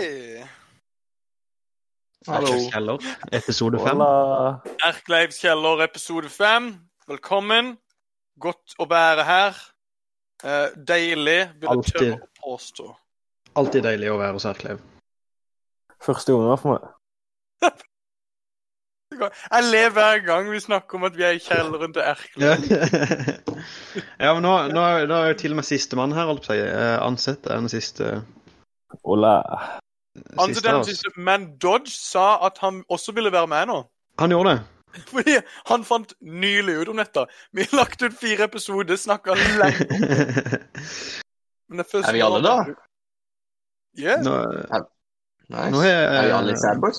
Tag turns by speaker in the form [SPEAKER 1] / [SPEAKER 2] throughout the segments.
[SPEAKER 1] Hei!
[SPEAKER 2] Hallo.
[SPEAKER 3] Kjeller, episode fem.
[SPEAKER 1] Erkleivs kjeller, episode fem. Velkommen. Godt å være her. Eh, deilig, vil jeg tørre å påstå.
[SPEAKER 3] Alltid deilig å være hos Erkleiv.
[SPEAKER 2] Første ganger for meg.
[SPEAKER 1] Jeg ler hver gang vi snakker om at vi er i kjelleren til Erkleiv.
[SPEAKER 3] ja men nå, nå, nå er jo til og med sistemann her, holdt på å si. Eh, Ansett er den siste.
[SPEAKER 2] Hola.
[SPEAKER 1] Altså,
[SPEAKER 3] siste
[SPEAKER 1] men Dodge sa at han også ville være med nå.
[SPEAKER 3] Han gjorde det.
[SPEAKER 1] Fordi han fant nylig ut om dette. Vi har lagt ut fire episoder, snakka lenge om det. Men det første
[SPEAKER 4] Er vi alle da?
[SPEAKER 1] Ja.
[SPEAKER 3] Nå,
[SPEAKER 4] Nice.
[SPEAKER 3] nå er,
[SPEAKER 4] Er vi alle i Boys?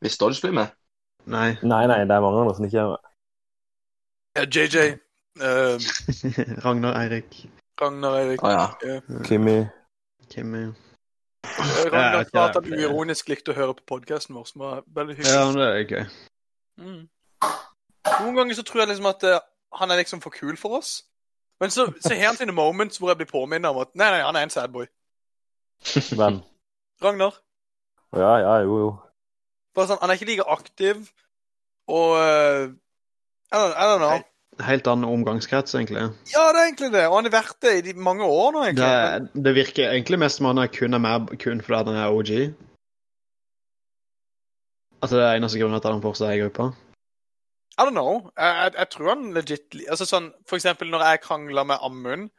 [SPEAKER 4] Hvis Dodge blir med?
[SPEAKER 3] Nei.
[SPEAKER 2] Nei, nei, det er mange andre som ikke er med.
[SPEAKER 1] JJ. Uh,
[SPEAKER 3] Ragnar, Eirik,
[SPEAKER 1] Ragnar Eirik.
[SPEAKER 4] Ah, ja.
[SPEAKER 2] Kimmy.
[SPEAKER 3] Kim eh,
[SPEAKER 1] Eh, Ragnar
[SPEAKER 3] Ja,
[SPEAKER 1] sa at han uironisk likte å høre på podkasten vår, som var veldig hyggelig.
[SPEAKER 3] Ja, men det er gøy.
[SPEAKER 1] Mm. Noen ganger så tror jeg liksom at uh, han er liksom for kul for oss. Men så, så har han sine moments hvor jeg blir påminnet om at nei, nei, han er en sad boy.
[SPEAKER 2] Hvem?
[SPEAKER 1] Ragnar.
[SPEAKER 2] Ja, ja, jo, jo.
[SPEAKER 1] Bare sånn, Han er ikke like aktiv, og uh, I don't, I don't know.
[SPEAKER 3] Helt annen omgangskrets, egentlig.
[SPEAKER 1] Ja, det er egentlig det. Og han har vært det i de mange år nå, egentlig.
[SPEAKER 3] det virker egentlig mest som han er kun er med kun fordi han er OG. Altså, det er eneste grunnen til at han fortsatt er i gruppa.
[SPEAKER 1] I don't know. Jeg, jeg, jeg tror han legit altså sånn, For eksempel når jeg krangla med Amund,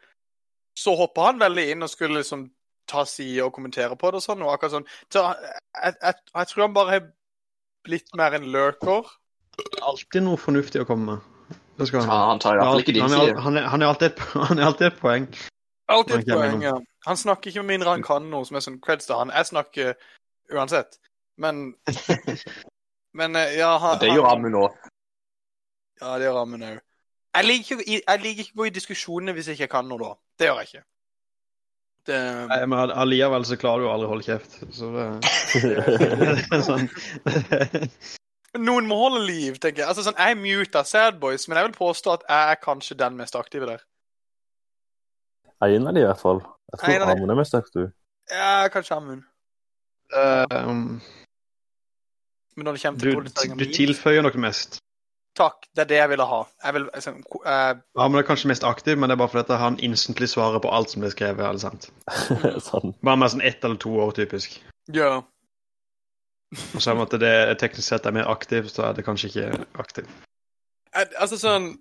[SPEAKER 1] så hoppa han veldig inn og skulle liksom ta side og kommentere på det og sånn. og akkurat sånn. Så jeg, jeg tror han bare har blitt mer en lurker.
[SPEAKER 3] Alltid noe fornuftig å komme med. Det skal
[SPEAKER 4] Ja,
[SPEAKER 3] han.
[SPEAKER 4] han tar i hvert fall ikke din side.
[SPEAKER 3] han, han, er alltid et, han er alltid et poeng.
[SPEAKER 1] Alltid et poeng, ja. Han snakker ikke med mindre han kan noe som er sånn creds til han. Jeg snakker uansett. Men Men eh, ja han,
[SPEAKER 4] Det gjør Amund òg.
[SPEAKER 1] Ja, det gjør Amund òg. Jeg liker ikke jeg liker ikke å gå i diskusjoner hvis jeg ikke kan noe, da. Det gjør jeg ikke. Det,
[SPEAKER 3] Nei, Men allikevel så klarer du aldri å holde kjeft. Så det, det er sånn
[SPEAKER 1] Noen må holde liv, tenker jeg. Altså, sånn, jeg er mute av Sad Boys, men jeg vil påstå at jeg er kanskje den mest aktive der.
[SPEAKER 2] En av de i hvert fall. Jeg tror. Amund er mest aktiv.
[SPEAKER 1] Ja, kanskje Amund.
[SPEAKER 3] um,
[SPEAKER 1] Men når det kommer til produsering
[SPEAKER 3] du tilføyer noe mest.
[SPEAKER 1] Takk, det er det jeg ville ha. Jeg vil altså, uh,
[SPEAKER 3] Ja, men er kanskje mest aktiv, men det er bare fordi han instantly svarer på alt som blir skrevet. Eller sant?
[SPEAKER 2] sånn.
[SPEAKER 3] Bare med sånn ett eller to år, typisk.
[SPEAKER 1] Ja.
[SPEAKER 3] Og er det at det teknisk sett er mer aktiv, så er det kanskje ikke aktiv.
[SPEAKER 1] Altså sånn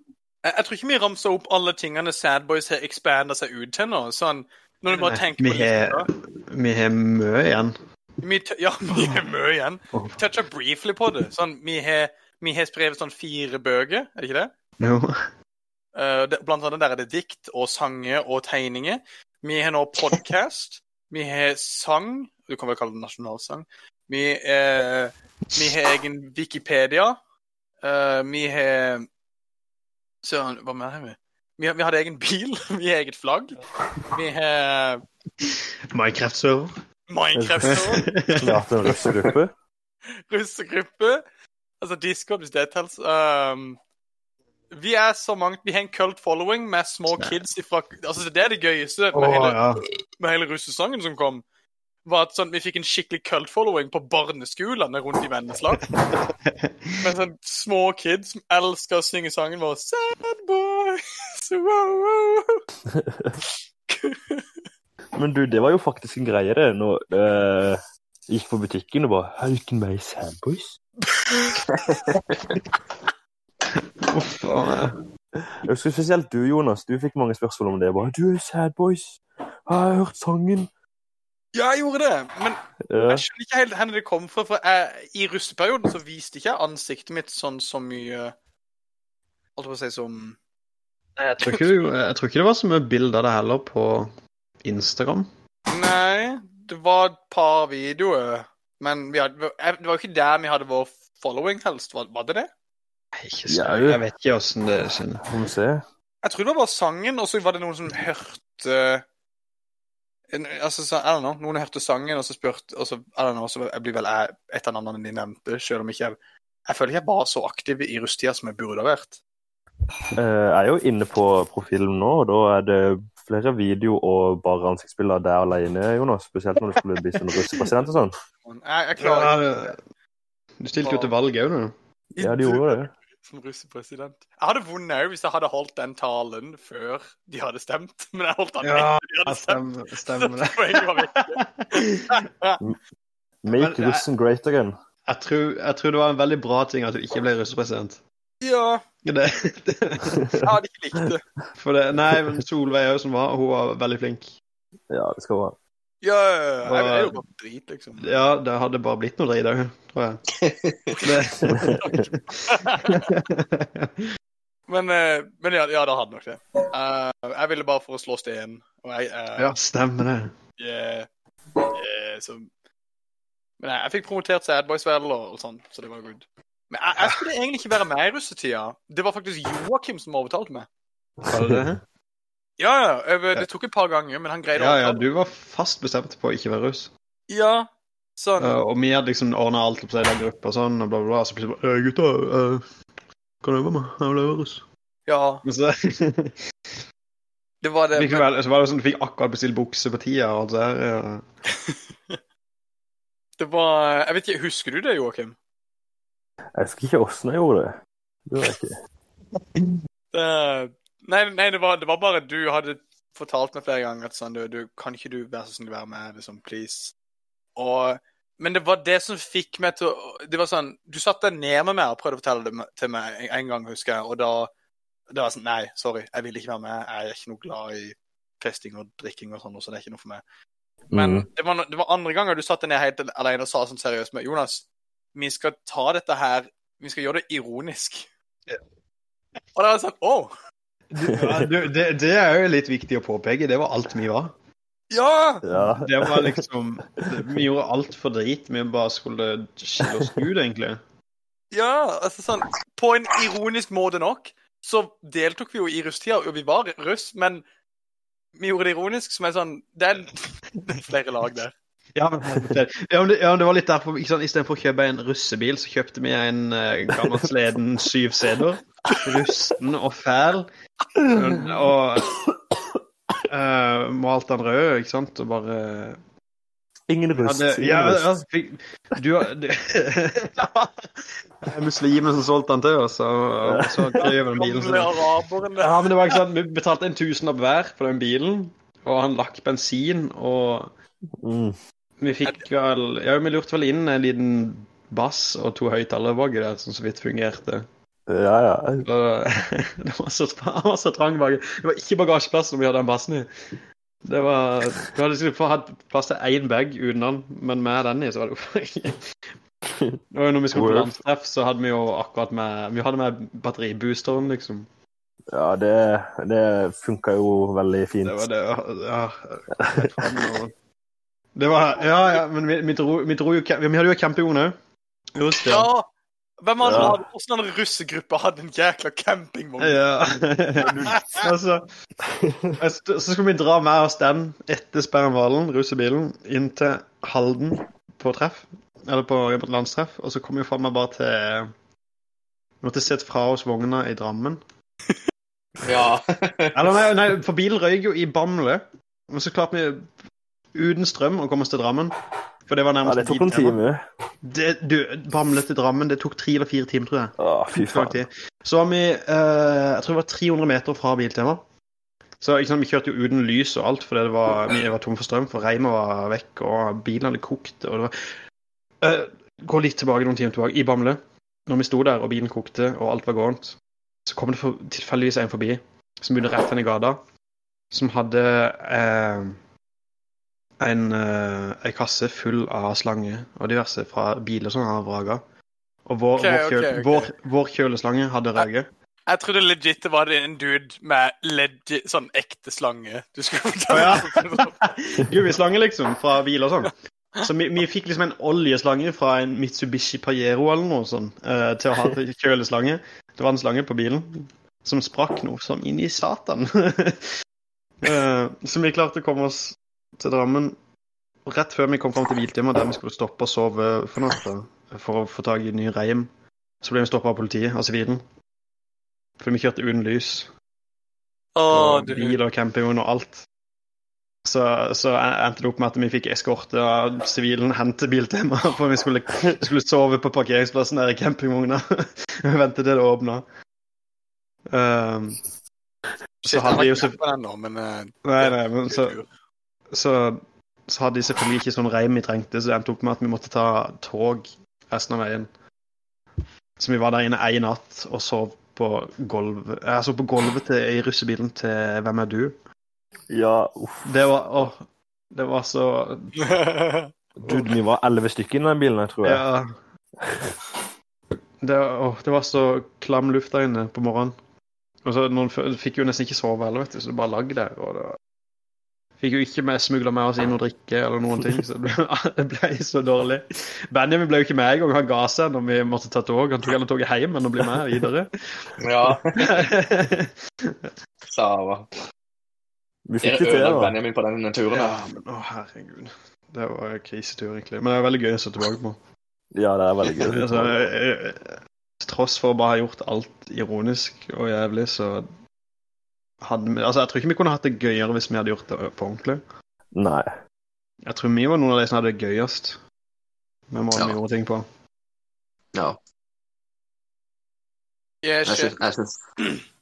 [SPEAKER 1] jeg, jeg tror ikke vi ramser opp alle tingene Sad Boys har expanda seg ut til nå. Sånn, når du bare tenker
[SPEAKER 3] Nei,
[SPEAKER 1] på
[SPEAKER 3] Vi har mye igjen.
[SPEAKER 1] vi, Ja, vi har mye igjen. Toucha briefly på det. Sånn, vi har, vi har skrevet sånn fire bøker, er det ikke det?
[SPEAKER 3] Jo.
[SPEAKER 1] Uh, det, blant annet der er det dikt og sanger og tegninger. Vi har nå podkast. Vi har sang. Du kan vel kalle det nasjonalsang. Vi, eh, vi har egen Wikipedia. Eh, vi har Søren, hva mer har vi? Vi, har- vi hadde egen bil. Vi har eget flagg. Vi har
[SPEAKER 3] Minecraft-server.
[SPEAKER 1] Minecraft.
[SPEAKER 2] Klart en russegruppe.
[SPEAKER 1] russegruppe. Altså Discord, hvis det telles. Um, vi er så mange Vi har en cult following med små kids ifra Altså, det er det gøyeste med,
[SPEAKER 3] oh,
[SPEAKER 1] hele,
[SPEAKER 3] ja.
[SPEAKER 1] med hele russesangen som kom. Var at sånn, Vi fikk en skikkelig cult following på barneskolene rundt i Vennesla. Med sånn små kids som elsker å synge sangen vår Sad boys, wow, wow.
[SPEAKER 2] Men du, det var jo faktisk en greie, det. Når uh, gikk på butikken og bare Hvilken Sad Boys'.
[SPEAKER 3] Uff.
[SPEAKER 2] Jeg husker spesielt du, Jonas. Du fikk mange spørsmål om det. Bare, du er Sad Boys. Jeg har hørt sangen.
[SPEAKER 1] Ja, jeg gjorde det. Men Jeg skjønner ikke helt hvor det kom fra. For jeg, I russeperioden så viste ikke jeg ansiktet mitt sånn så mye Holdt på å si som
[SPEAKER 3] Jeg tror, ikke, jeg tror ikke det var så mye bilder av det heller på Instagram.
[SPEAKER 1] Nei, det var et par videoer. Men vi hadde, det var jo ikke der vi hadde vår following helst. Var, var det det?
[SPEAKER 3] Ikke så, jeg vet ikke åssen det er.
[SPEAKER 2] Får vi se.
[SPEAKER 1] Jeg tror det var bare sangen, og så var det noen som hørte altså, så, I don't know, Noen hørte sangen, og så spurte og så, I don't know, så jeg blir vel jeg et av navnene de nevnte, selv om ikke jeg Jeg føler ikke jeg var så aktiv i rusttida som jeg burde ha vært.
[SPEAKER 2] Eh, jeg er jo inne på profilen nå, og da er det flere video- og bare ansiktsbilder av deg alene, Jonas. Spesielt når du skulle bli sånn russepresident og sånn.
[SPEAKER 1] Jeg, jeg klarer ikke
[SPEAKER 3] Ja, du stilte jo til valg òg, du.
[SPEAKER 2] Ja, de gjorde det.
[SPEAKER 1] Som russepresident. Jeg hadde vunnet òg hvis jeg hadde holdt den talen før de hadde stemt. Men jeg holdt den
[SPEAKER 3] Ja,
[SPEAKER 1] etter de hadde stemt.
[SPEAKER 3] Stemmer, stemmer det.
[SPEAKER 2] Make
[SPEAKER 3] Men,
[SPEAKER 2] Russen great again.
[SPEAKER 3] Jeg tror, jeg tror det var en veldig bra ting at du ikke ble russepresident.
[SPEAKER 1] Ja,
[SPEAKER 3] Det, det,
[SPEAKER 1] jeg hadde ikke likt det.
[SPEAKER 3] for det, nei, men Solveig òg, som var, hun var veldig flink.
[SPEAKER 2] Ja, det skal hun være.
[SPEAKER 1] Ja, ja, ja. Jeg er jo bare drit, liksom.
[SPEAKER 3] Ja, det hadde bare blitt noe dritt òg, tror jeg.
[SPEAKER 1] Men, eh, men ja, ja, det hadde nok det. Uh, jeg ville bare for å slå. Og jeg eh,
[SPEAKER 3] Ja, stemmer det.
[SPEAKER 1] yeah, yeah, så Men jeg, jeg fikk promotert Sad Boys vel, og, og sånn, så det var good. Men jeg, jeg skulle egentlig ikke være med i russetida. Det var faktisk Joakim som overtalte meg.
[SPEAKER 3] Var det det?
[SPEAKER 1] Ja, ja. Det tok et par ganger, men han greide
[SPEAKER 3] Ja,
[SPEAKER 1] å
[SPEAKER 3] ja,
[SPEAKER 1] ja,
[SPEAKER 3] du var fast bestemt på å ikke være russ.
[SPEAKER 1] Ja, sånn.
[SPEAKER 3] Uh, og vi hadde liksom ordna alt opp til i den gruppa og sånn, og bla, bla, bla. Så plutselig bare «Øh, Gutta, uh, kan du øve meg? Jeg vil øve russ.
[SPEAKER 1] Ja,
[SPEAKER 3] Men så
[SPEAKER 1] det var det.
[SPEAKER 3] vel, så var det sånn, du fikk akkurat bestilt bukse på tida og alt det der. Ja.
[SPEAKER 1] Det var Jeg vet ikke, husker du det, Joakim?
[SPEAKER 2] Jeg husker ikke åssen jeg gjorde det. Det var jeg ikke.
[SPEAKER 1] Det, nei, nei det, var, det var bare du hadde fortalt meg flere ganger at sånn, du, du kan ikke du være så snill å være med, liksom, please. Og, men det var det som fikk meg til å Det var sånn Du satte deg ned med meg og prøvde å fortelle det til meg en, en gang, husker jeg, og da det var sånn Nei, sorry, jeg vil ikke være med. Jeg er ikke noe glad i festing og drikking og sånn, så det er ikke noe for meg. Men
[SPEAKER 2] Mm.
[SPEAKER 1] det, var, det var andre ganger du satt deg ned helt alene og sa sånn seriøst med Jonas, vi skal ta dette her Vi skal gjøre det ironisk.
[SPEAKER 3] Yeah.
[SPEAKER 1] Og da var det sånn Å!
[SPEAKER 3] Ja, du, det, det er jo litt viktig å påpeke. Det var alt vi var.
[SPEAKER 1] Ja!
[SPEAKER 2] Ja.
[SPEAKER 3] Det var liksom Vi gjorde alt for drit. Vi bare skulle skille oss ut, egentlig.
[SPEAKER 1] Ja, altså sånn På en ironisk måte nok, så deltok vi jo i russtida, og vi var russ, men vi gjorde det ironisk, som er sånn Det er, det er flere lag der.
[SPEAKER 3] Ja, men, ja, men det, ja, men det var litt derfor ikke sant? Istedenfor å kjøpe en russebil, så kjøpte vi en uh, gammel sleden syvseter. Rusten og fæl. Og uh, malt den rød, ikke sant, og bare
[SPEAKER 2] Ingen rust. ingen
[SPEAKER 3] ja,
[SPEAKER 2] rust.
[SPEAKER 3] ja, fikk, du har du, Muslimer som solgte den til oss, og, og så krøv den bilen. Sin. Ja, men det var ikke sant, Vi betalte en tusenlapp hver på den bilen, og han lakk bensin, og
[SPEAKER 2] Mm.
[SPEAKER 3] Vi fikk vel Ja, vi lurte vel inn en liten bass og to høyttalere baki der, som så vidt fungerte.
[SPEAKER 2] Ja, ja.
[SPEAKER 3] Og det var så, det var så trang baki. Det var ikke bagasjeplass når vi hadde den bassen i. Det var Du hadde sikkert hatt plass til én bag uten den, men med den i, så var det jo ikke Og når vi skulle på landstreff, så hadde vi jo akkurat med Vi hadde med batteriboosteren, liksom.
[SPEAKER 2] ja det, det funka jo veldig fint.
[SPEAKER 3] Det var det Ja. ja. Det var Ja, ja, men vi, vi, dro, vi dro jo Vi hadde jo campingvogn òg. Just det.
[SPEAKER 1] Ja! Hvem hadde
[SPEAKER 2] Ja.
[SPEAKER 1] hadde Hvordan en russegruppe hadde en jækla campingvogn?
[SPEAKER 3] Ja. altså, så så skulle vi dra med oss den etter Sperrenhvalen, russebilen, inn til Halden på treff. Eller på på landstreff. Og så kom vi faen meg bare til Vi måtte sett fra oss vogna i Drammen.
[SPEAKER 4] Ja.
[SPEAKER 3] Eller nei, nei for bilen røyk jo i Bamble. Men så klarte vi uten strøm å komme oss til Drammen. For det var nærmest Ja,
[SPEAKER 2] det tok en time.
[SPEAKER 3] Det, du, Bamble til Drammen, det tok tre eller fire timer, tror jeg.
[SPEAKER 2] Å, fy faen.
[SPEAKER 3] Så var vi eh, Jeg tror det var 300 meter fra Biltema. Så liksom, Vi kjørte jo uten lys og alt, fordi det var, vi var tomme for strøm. For reimen var vekk, og bilen hadde kokt. og det var... Eh, gå litt tilbake noen timer tilbake. I Bamble, når vi sto der og bilen kokte og alt var gåent, så kom det for, tilfeldigvis en forbi som begynte rett inn i gata, som hadde eh, en, eh, en kasse full av slanger og diverse fra biler som har vraga. Og vår,
[SPEAKER 1] okay,
[SPEAKER 3] vår, okay,
[SPEAKER 1] ok.
[SPEAKER 3] Vår, vår kjøleslange hadde røket.
[SPEAKER 1] Jeg trodde legit det var en dude med legit, sånn ekte slange. Du skulle
[SPEAKER 3] Å,
[SPEAKER 1] oh,
[SPEAKER 3] ja. Gummislange, liksom, fra bil og sånn. Så vi, vi fikk liksom en oljeslange fra en Mitsubishi Pajero eller noe sånt eh, til å ha til kjøleslange. Det var en slange på bilen som sprakk noe som inn i satan. Eh, så vi klarte å komme oss til Drammen rett før vi kom fram til Biltema, der vi skulle stoppe og sove for natta for å få tak i ny reim. Så ble vi stoppa av politiet, av sivilen. For vi kjørte uten lys.
[SPEAKER 1] Å,
[SPEAKER 3] og bil og campingvogn og alt. Så, så endte det opp med at vi fikk eskorte av sivilen hen til Biltema, for vi skulle, skulle sove på parkeringsplassen der i campingvogna. Vi ventet til det åpna. Um,
[SPEAKER 1] så
[SPEAKER 3] hadde
[SPEAKER 1] vi
[SPEAKER 3] jo så-
[SPEAKER 1] eh,
[SPEAKER 3] nei, nei, men så, så, så hadde de selvfølgelig ikke sånn reim vi trengte, så det endte opp med at vi måtte ta tog resten av veien. Så vi var der inne én natt og sov på gulvet Jeg sov på gulvet til, i russebilen til Hvem er du?
[SPEAKER 2] Ja, uff.
[SPEAKER 3] Det var Å, det var så
[SPEAKER 2] Dude, vi var elleve stykker i den bilen, jeg tror jeg.
[SPEAKER 3] Ja. Det, å, det var så klam luft der inne på morgenen. Og så Noen f- fikk jo nesten ikke sove heller, vet du, så det bare lagde der. Og det fikk jo ikke med smugla med oss inn og drikke eller noen ting, så det ble, det ble så dårlig. Benjamin ble jo ikke med engang. Han ga seg når vi måtte ta tog. Han tok heller toget hjem enn å bli med videre.
[SPEAKER 4] Ja, Sava.
[SPEAKER 2] Vi fikk det til, da.
[SPEAKER 4] Benjamin på den turen.
[SPEAKER 3] ja, men å herregud. Det var en krisetur, egentlig. Men det er veldig gøy å se tilbake på.
[SPEAKER 2] Ja, det er veldig gøy.
[SPEAKER 3] Altså, tross for å bare ha gjort alt ironisk og jævlig, så hadde vi Altså, jeg tror ikke vi kunne hatt det gøyere hvis vi hadde gjort det på ordentlig.
[SPEAKER 2] Nei.
[SPEAKER 3] Jeg tror vi var noen av de som hadde det gøyest med måten
[SPEAKER 4] Ja.
[SPEAKER 3] vi gjorde ting på.
[SPEAKER 4] Ja, jeg
[SPEAKER 1] synes,
[SPEAKER 4] syns, jeg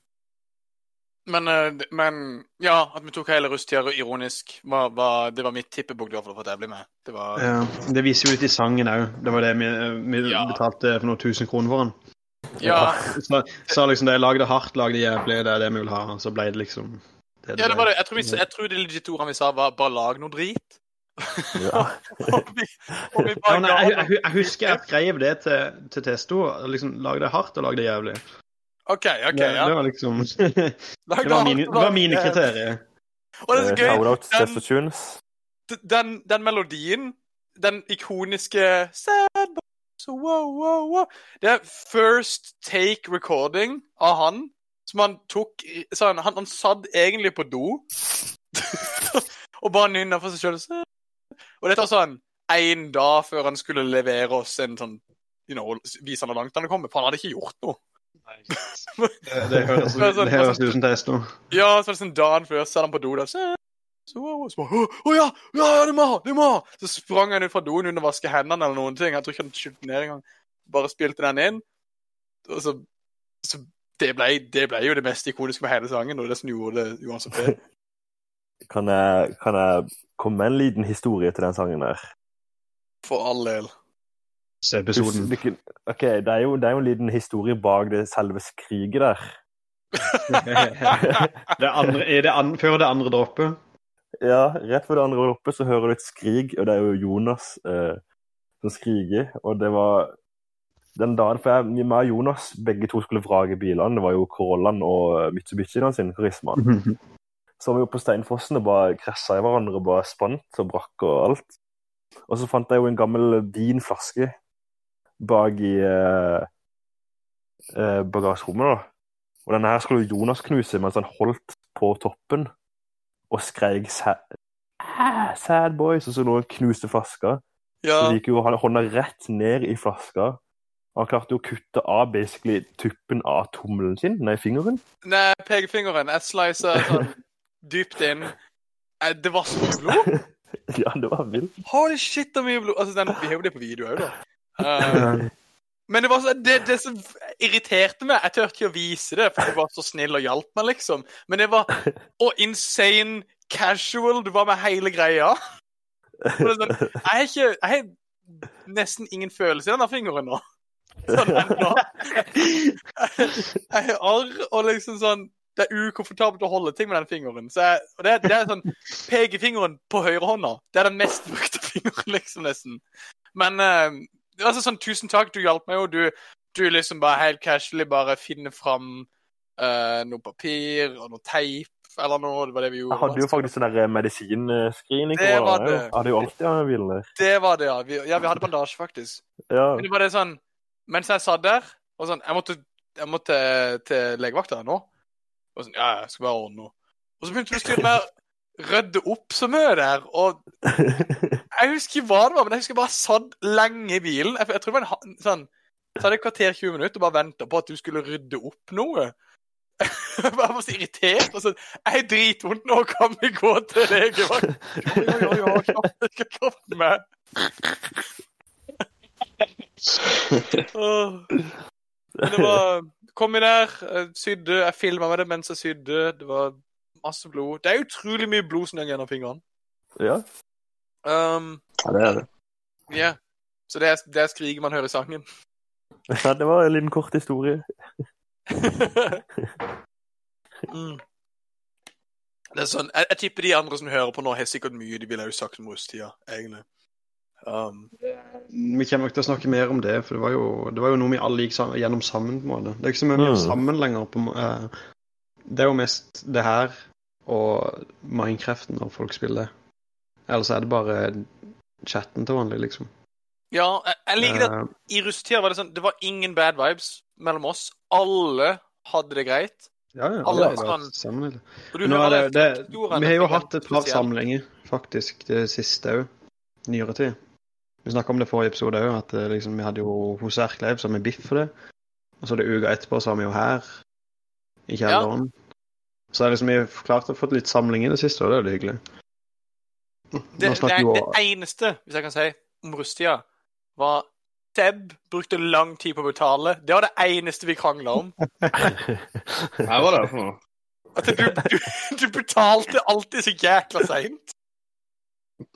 [SPEAKER 1] Men, eh, men ja, at vi tok hele rusttida ironisk, var, var, det var mitt tippebok du har fått jeg ble med. Det var
[SPEAKER 3] Ja, det viser jo litt i sangen òg. Det var det vi, vi
[SPEAKER 1] Ja.
[SPEAKER 3] betalte for noen tusen kroner for den.
[SPEAKER 1] Ja,
[SPEAKER 3] Så, så liksom det lag det hardt, lag det jævlig, det er det vi vil ha. Så ble det liksom
[SPEAKER 1] ja det var det. Jeg tror, vi, jeg tror de legit ordene vi sa, var 'bare lag noe drit'.
[SPEAKER 2] Ja.
[SPEAKER 1] og vi, og vi
[SPEAKER 3] Ja,
[SPEAKER 1] ga
[SPEAKER 3] jeg, jeg, jeg husker jeg skrev det til, til Testo. Liksom, lag det hardt og lag det jævlig.
[SPEAKER 1] OK, OK,
[SPEAKER 3] det,
[SPEAKER 1] ja.
[SPEAKER 3] det var liksom Det var mine, det var mine kriterier.
[SPEAKER 1] Og det er så gøy. Den- den, den melodien, den ikoniske Sad boys, wow, wow, wow. Det er first take recording av han, som han tok sånn, han, han satt egentlig på do og bare nynna for seg sjøl. Og dette var sånn én dag før han skulle levere oss en sånn you know, Vise han hvor langt han hadde kommet, for han hadde ikke gjort noe.
[SPEAKER 3] Det, det høres,
[SPEAKER 1] Det er sånn-
[SPEAKER 3] det ut som Testo.
[SPEAKER 1] Ja, så var det sånn dagen før, så er han på do der. Så, så bare, Å ja, ja, ja, Du må ha, Du må ha! Så sprang han ut fra doen under å vaske hendene eller noen ting. Jeg tror ikke han skylte ned engang. Bare spilte den inn. Og så, så det, ble, det ble jo det mest ikoniske med hele sangen, og det som gjorde det uansett.
[SPEAKER 2] Kan jeg, kan jeg komme med en liten historie til den sangen der?
[SPEAKER 1] For all del.
[SPEAKER 3] Se episoden.
[SPEAKER 2] Ok, det er, jo, det er jo en liten historie bak det selve skriget der.
[SPEAKER 3] det andre, er det an, før det andre droppet.
[SPEAKER 2] Ja, rett før det andre oppe så hører du et skrig, og det er jo Jonas eh, som skriker. Og det var den dagen, for jeg, vi og Jonas begge to skulle vrage bilene. Det var jo Corollaen og Mitsubishien sin, Karisma. Så var vi oppe på Steinfossen og bare krasja i hverandre og bare spant og brakk og alt. Og så fant jeg jo en gammel vinflaske bak i eh, eh, bagasjerommet, da. Og denne her skulle Jonas knuse mens han holdt på toppen og skreik sad, ah, sad boys, og så noen knuste flaska.
[SPEAKER 1] Ja,
[SPEAKER 2] Så gikk jo hånda rett ned i flaska. Han klarte jo å kutte av basically tuppen av tommelen sin, nei, fingeren.
[SPEAKER 1] Nei, pekefingeren. Jeg slicer sånn dypt inn. Det var så mye blod.
[SPEAKER 2] ja, det var vilt.
[SPEAKER 1] Holy shit, det er mye blod. Altså, den, vi har jo det på video òg, da. Eh, men det var så, det, det som irriterte meg Jeg turte ikke å vise det, for du var så snill og hjalp meg, liksom. Men det var Å, insane casual du var med hele greia. Og sånn, jeg har ikke Jeg har nesten ingen følelse i denne fingeren nå. Sånn ennå. Jeg har arr, og liksom sånn Det er ukomfortabelt å holde ting med den fingeren. Jeg, og det, det er sånn Pekefingeren på høyrehånda, det er den mest brukte fingeren, liksom, nesten. Men eh, altså sånn, tusen takk, du hjalp meg jo. Du, du liksom bare helt casually bare finner fram uh, noe papir og noe teip eller noe. Det var det vi gjorde.
[SPEAKER 2] Jeg hadde jo faktisk sånn der medisinscreening.
[SPEAKER 1] Det var det.
[SPEAKER 2] Jeg hadde jo alltid bilen der.
[SPEAKER 1] Det var det, ja. Vi, ja, vi hadde bandasje, faktisk.
[SPEAKER 2] Ja.
[SPEAKER 1] Men det var det sånn Mens jeg satt der og sånn Jeg måtte, jeg måtte til legevakta nå. Og sånn, ja, jeg skal bare ordne noe. Og så begynte du å styre med å rydde opp så mye der. Og jeg husker ikke hva det var, men jeg husker bare satt lenge i bilen. Jeg, jeg tror det var en sånn Så hadde jeg kvarter 20 minutter og bare venta på at du skulle rydde opp noe. Jeg var så irritert. og så, Jeg har dritvondt nå, kan vi gå til legevakt? Jeg det var Kom inn der, sydde, jeg filma med det mens jeg sydde. Det var masse blod. Det er utrolig mye blod som går gjennom fingrene.
[SPEAKER 2] Ja.
[SPEAKER 1] Um,
[SPEAKER 4] Ja, det er det.
[SPEAKER 1] ja. Så det er, det er skriket man hører i sangen.
[SPEAKER 2] ja, det var en liten kort historie.
[SPEAKER 1] mm. Det er sånn, jeg, jeg tipper de andre som hører på nå, har sikkert mye de ville ha sagt om rusttida, egentlig. Um,
[SPEAKER 3] Vi kommer nok til å snakke mer om det, for det var jo, det var jo noe vi alle gikk sammen, gjennom sammen. på en måte. Det er ikke så mye vi gjør
[SPEAKER 2] Mm.
[SPEAKER 3] sammen lenger. På, eh, det er jo mest det her og Minecraften når folk spiller. Ellers er det bare chatten til vanlig, liksom.
[SPEAKER 1] ja, jeg, jeg liker at
[SPEAKER 3] Eh,
[SPEAKER 1] i rusttida var det sånn Det var ingen bad vibes mellom oss. Alle hadde det greit.
[SPEAKER 3] ja, ja,
[SPEAKER 1] alle
[SPEAKER 3] alle
[SPEAKER 1] kan...
[SPEAKER 3] sammen. eller?
[SPEAKER 1] Og
[SPEAKER 3] Nå er det, det, vi har jo hatt et par samlinger, faktisk, det siste òg. Nyere tid. Vi snakka om det forrige episode òg, at eh, liksom, vi hadde jo hos Erkleiv, så har vi biff for det. Og så er det uka etterpå, så har vi jo her, i kjelleren. Så er liksom, vi har klart å få litt samling i det siste, og det er jo hyggelig.
[SPEAKER 1] Det, det, det eneste, hvis jeg kan si, om rusttida, var Deb brukte lang tid på å betale. Det var det eneste vi krangla om.
[SPEAKER 4] Hva var det for noe?
[SPEAKER 1] At du, du, du betalte alltid så jækla seint.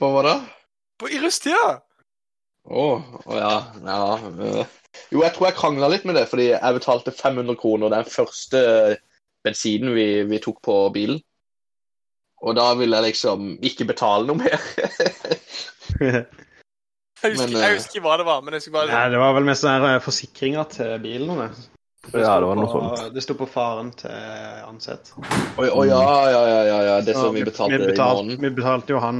[SPEAKER 4] Hva da?
[SPEAKER 1] På- I rusttida!
[SPEAKER 4] Å, å ja. ja. øh. Jo, jeg tror jeg krangla litt med det, fordi jeg betalte 500 kroner den første bensinen vi, vi tok på bilen. Og da vil jeg liksom ikke betale noe mer.
[SPEAKER 1] Jeg husker,
[SPEAKER 4] Men, eh,
[SPEAKER 1] jeg husker ikke hva det var, men jeg husker bare
[SPEAKER 3] Nei, det var vel mest sånne forsikringer til bilen. Det. Det.
[SPEAKER 2] Ja, det var noe
[SPEAKER 3] på,
[SPEAKER 2] sånt.
[SPEAKER 3] Det sto på faren til Ansett.
[SPEAKER 4] Å oh, ja, ja, ja, ja, ja. Det som vi betalte
[SPEAKER 3] vi,
[SPEAKER 4] i måneden.
[SPEAKER 3] vi betalte jo han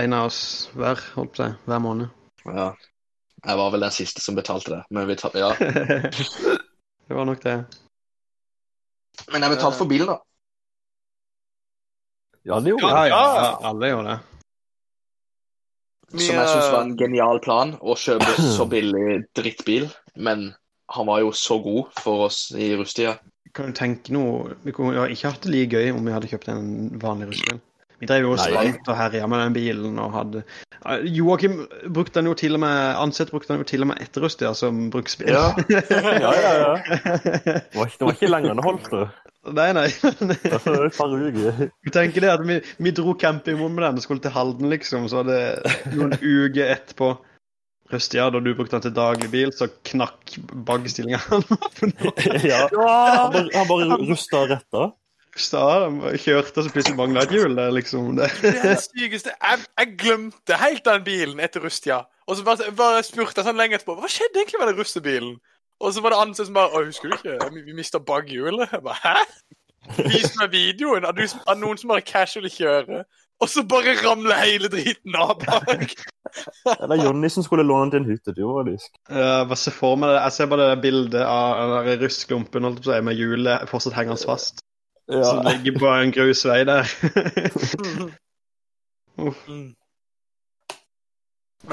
[SPEAKER 3] en av oss hver, holdt på å si, hver måned.
[SPEAKER 4] Ja. Jeg var vel den siste som betalte det. Men, vi ta, ja.
[SPEAKER 3] det var nok det.
[SPEAKER 4] men jeg betalte for bilen, da.
[SPEAKER 2] Ja, det gjorde
[SPEAKER 3] Ja, ja, ja alle gjorde det.
[SPEAKER 4] Som jeg syns var en genial plan, å kjøpe så billig drittbil. Men han var jo så god for oss i rusttida.
[SPEAKER 3] Kan du tenke noe Vi kunne ikke hatt det like gøy om vi hadde kjøpt en vanlig rustbil. Vi drev jo og
[SPEAKER 2] Nei.
[SPEAKER 3] og herja med den bilen og hadde Joakim brukte den jo til og med Ansett brukte den jo til og med etter rusttida som bruksbil.
[SPEAKER 4] Ja.
[SPEAKER 2] Ja, ja, ja. Det var ikke, det var ikke lenger enn det holdt. det.
[SPEAKER 3] Nei, nei. Du tenker det at vi, vi dro campingvogn med den og skulle til Halden, liksom. Så hadde noen uker etterpå Røstia, da du brukte den til daglig bil, så knakk bagestillinga.
[SPEAKER 2] Ja. Han bare, han bare rusta og retta.
[SPEAKER 3] Han kjørte, så plutselig mangla et hjul. Det liksom det.
[SPEAKER 1] Det er det sykeste. Jeg, jeg glemte helt den bilen etter Rustia. Og så bare, bare spurte jeg sånn lenge etterpå hva skjedde egentlig med den russebilen. Og så var det andre som bare Å, husker du ikke? Vi, mista bakhjulet. Jeg bare Hæ? Vis meg videoen av, noen som bare casually kjører, og så bare ramler hele driten av bak.
[SPEAKER 2] Det er Jonny som skulle låne til en hyttetur. faktisk.
[SPEAKER 3] Jeg bare ser for meg det. Jeg ser bare det bildet av den russklumpen holdt på å si, med hjulet fortsatt hengende fast. Som
[SPEAKER 2] Ja.
[SPEAKER 3] ligger på en grusvei der.
[SPEAKER 1] Uff. Men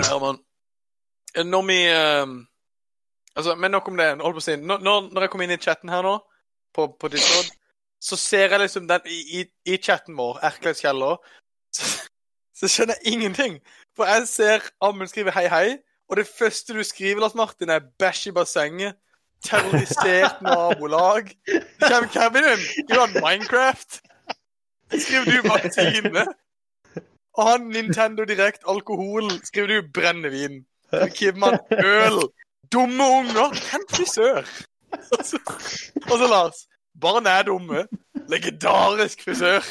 [SPEAKER 1] Herman, når vi eh, Altså, men nok om det. Hold på å si. Når, når jeg kom inn i chatten her nå, på, på Discord, så ser jeg liksom den i, i, i chatten vår, Erkleivs kjeller, så, så skjønner jeg ingenting. For jeg ser Amund skrive hei, hei, og det første du skriver, Lars Martin, er bæsj i bassenget. Terrorisert nabolag. Det kommer Kevin inn. Skriver har Minecraft? Skriver du Martine. Og han Nintendo Direkt alkohol skriver du brennevin. Kidman øl. Dumme unger. Hvem frisør? Og så, og så Lars. Barn er dumme. Legendarisk frisør.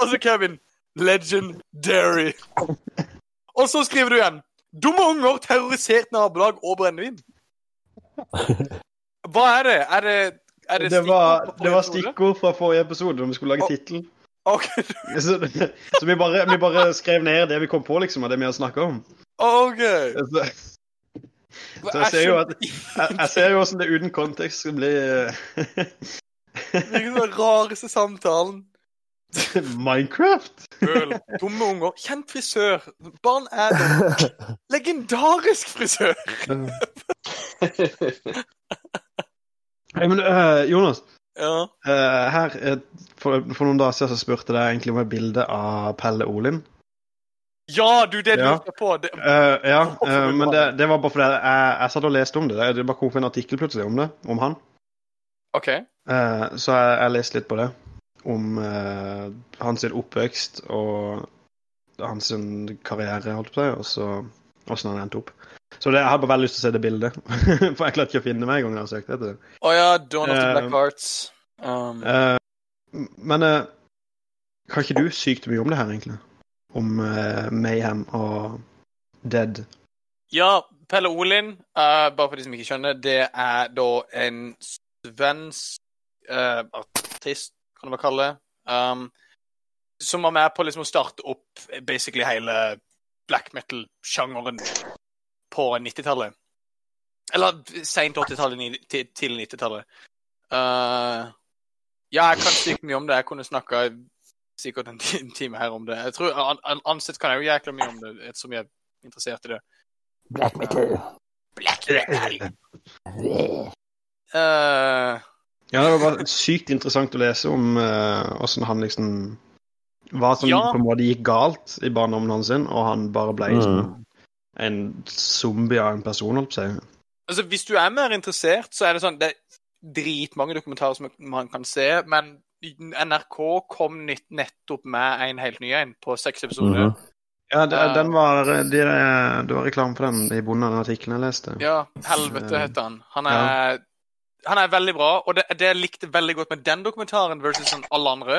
[SPEAKER 1] og så Kevin. Legendary. Og så skriver du igjen. Dumme unger, terrorisert nabolag og brennevin. Hva er det? Er det, er det,
[SPEAKER 3] Det var,
[SPEAKER 1] stikkord
[SPEAKER 3] det var stikkord fra forrige episode når vi skulle lage
[SPEAKER 1] Å.
[SPEAKER 3] tittel.
[SPEAKER 1] OK.
[SPEAKER 3] Så, så vi, bare, vi bare skrev ned det vi kom på, liksom, av det vi har snakka om.
[SPEAKER 1] ok.
[SPEAKER 3] Så, så jeg ser jo at jeg, jeg ser jo hvordan det uten kontekst skal bli
[SPEAKER 1] Det er den rareste samtalen.
[SPEAKER 3] Minecraft?
[SPEAKER 1] Øl. Dumme unger. Kjent frisør. Barn er dumme. Legendarisk frisør.
[SPEAKER 3] hey, men uh, Jonas,
[SPEAKER 1] Ja.
[SPEAKER 3] uh, her for, for noen dager siden så spurte jeg egentlig om et bilde av Pelle Olin.
[SPEAKER 1] Ja, du, det
[SPEAKER 3] Ja.
[SPEAKER 1] lurte på. Det,
[SPEAKER 3] uh, ja,
[SPEAKER 1] du
[SPEAKER 3] men det, det var bare fordi jeg, jeg satt og leste om det. Det bare kom opp en artikkel plutselig om det, om han.
[SPEAKER 1] OK.
[SPEAKER 3] Uh, så jeg, jeg leste litt på det. Om hans oppvekst og hans karriere, holdt på å og så åssen han endte opp. Så det, jeg hadde bare veldig lyst til å se det bildet. For jeg klarte ikke å finne meg en gang jeg har søkt etter det.
[SPEAKER 1] Å ja, Dawn of the Black Hearts. Um,
[SPEAKER 3] men kan ikke du sykt mye om det her, egentlig? Om uh, Mayhem og Dead.
[SPEAKER 1] Ja, Pelle Olin, uh, bare for de som ikke skjønner, det er da en svensk uh, artist, kan du vel kalle det, um, som var med på liksom å starte opp basically hele black metal-sjangeren på 90-tallet. Eller seint 80-tallet, til- tidlig 90-tallet. Uh, ja, jeg kan sykt mye om det. Jeg kunne snakka sikkert en time her om det. Jeg tror an, an, Ansett kan jeg jo jækla mye om det, ettersom jeg er interessert i det.
[SPEAKER 2] Black metal.
[SPEAKER 1] Black metal. Uh,
[SPEAKER 3] Ja, det var sykt interessant å lese om åssen han liksom Hva som
[SPEAKER 1] Ja.
[SPEAKER 3] på en måte gikk galt i barndommen hans, sin, og han bare ble
[SPEAKER 2] Mm.
[SPEAKER 3] som en zombie av en person, holdt på å si.
[SPEAKER 1] altså, hvis du er mer interessert, så er det sånn Det er dritmange dokumentarer som man kan se, men NRK kom nytt, nettopp med en helt ny en på seks episoder.
[SPEAKER 2] Mm
[SPEAKER 3] Ja,
[SPEAKER 1] Ja.
[SPEAKER 3] den var de, Det var reklame for den i bonden av den artikkelen jeg leste.
[SPEAKER 1] Ja, Helvete
[SPEAKER 3] Eh,
[SPEAKER 1] heter han. Han er, han er veldig bra, og det, det jeg likte veldig godt med den dokumentaren versus alle andre,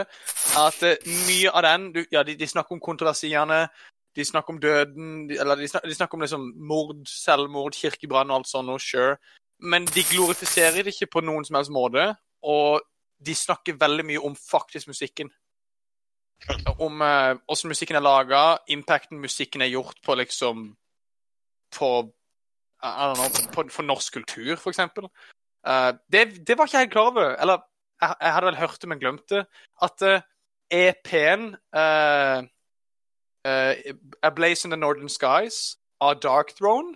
[SPEAKER 1] er at eh, mye av den du, Ja, de, de snakker om kontroversiene, de snakker om døden, de, eller de snakker, de snakker om liksom mord, selvmord, kirkebrann og alt sånt og sure. Men de glorifiserer det ikke på noen som helst måte, og de snakker veldig mye om faktisk musikken. Om eh, hvordan musikken er laga, impacten musikken er gjort på liksom På I know, på, for norsk kultur, for eksempel. Uh, det, det var ikke jeg klar over. Eller jeg, jeg hadde vel hørt det, men glemt det. At uh, EP-en uh, A Blaze in the Northern Skies av Dark Throne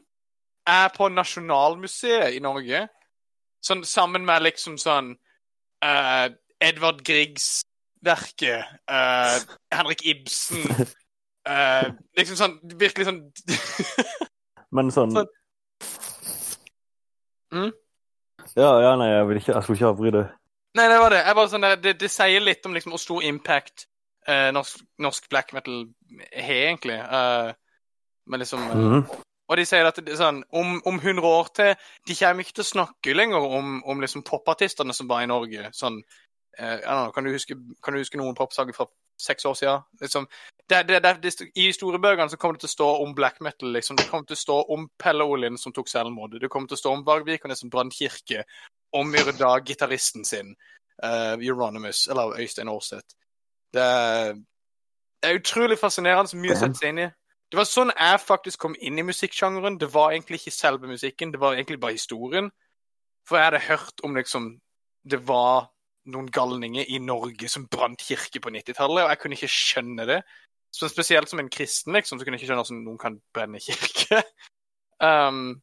[SPEAKER 1] er på Nasjonalmuseet i Norge. Sånn sammen med liksom sånn eh, Edvard Griegs-verket, uh, Henrik Ibsen uh, Liksom sånn Virkelig sånn
[SPEAKER 2] Men sånn
[SPEAKER 1] sånn. Mm?
[SPEAKER 2] Ja, ja, nei, jeg vil ikke Jeg skulle ikke avbryte.
[SPEAKER 1] Nei, det var det. Sånn det, det sier litt om liksom hvor stor impact eh, norsk, norsk black metal har, egentlig. Eh, men liksom eh,
[SPEAKER 2] Mhm.
[SPEAKER 1] Og de sier at sånn, om, om 100 år til De kommer ikke til å snakke lenger om, om liksom popartistene som var i Norge. Sånn, eh, know, kan, du huske, kan du huske noen popsanger fra seks år siden? Liksom, det, det, det, I historiebøkene så kommer det til å stå om black metal. Liksom. Det kommer til å stå om Pelle Olin som tok selvmord. Det kommer til å stå om Varg Vikernes som brant kirke. Om Myrda, gitaristen sin. uh, Euronymous, eller Øystein Aarseth. Det er utrolig fascinerende så mye å sette seg inn i. Det var sånn jeg faktisk kom inn i musikksjangeren. Det var egentlig ikke selve musikken, det var egentlig bare historien. For jeg hadde hørt om liksom Det var noen galninger i Norge som brant kirke på 90-tallet, og jeg kunne ikke skjønne det. Så spesielt som en kristen, liksom, så kunne jeg ikke skjønne hvordan noen kan brenne kirke. um,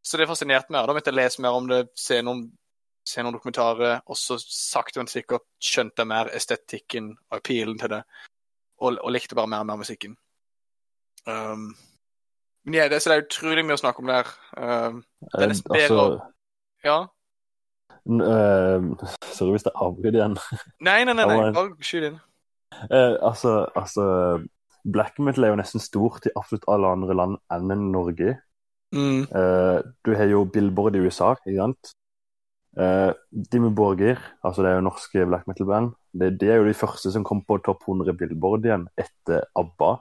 [SPEAKER 1] så det fascinerte meg. Da måtte jeg lese mer om det, se noen, se noen dokumentarer, og så sakte, men sikkert skjønte jeg mer estetikken og appealen til det, og, og likte bare mer og mer musikken. Um, men ja, det, så det er utrolig mye å snakke om der. Um, Det er
[SPEAKER 2] Eh,
[SPEAKER 1] nesten bedre å- ja.
[SPEAKER 2] Uh, eh, Sorry hvis jeg avbryter igjen.
[SPEAKER 1] Nei, nei, nei, nei. Bare skyt inn.
[SPEAKER 2] Uh, altså, altså Black metal er jo nesten stort i absolutt alle andre land enn Norge.
[SPEAKER 1] Mm.
[SPEAKER 2] Uh, du har jo Billboard i USA, ikke sant? Uh, Dimmy Borger, altså det er jo norske black metal-band, det, det er jo de første som kom på topp 100 Billboard igjen etter ABBA.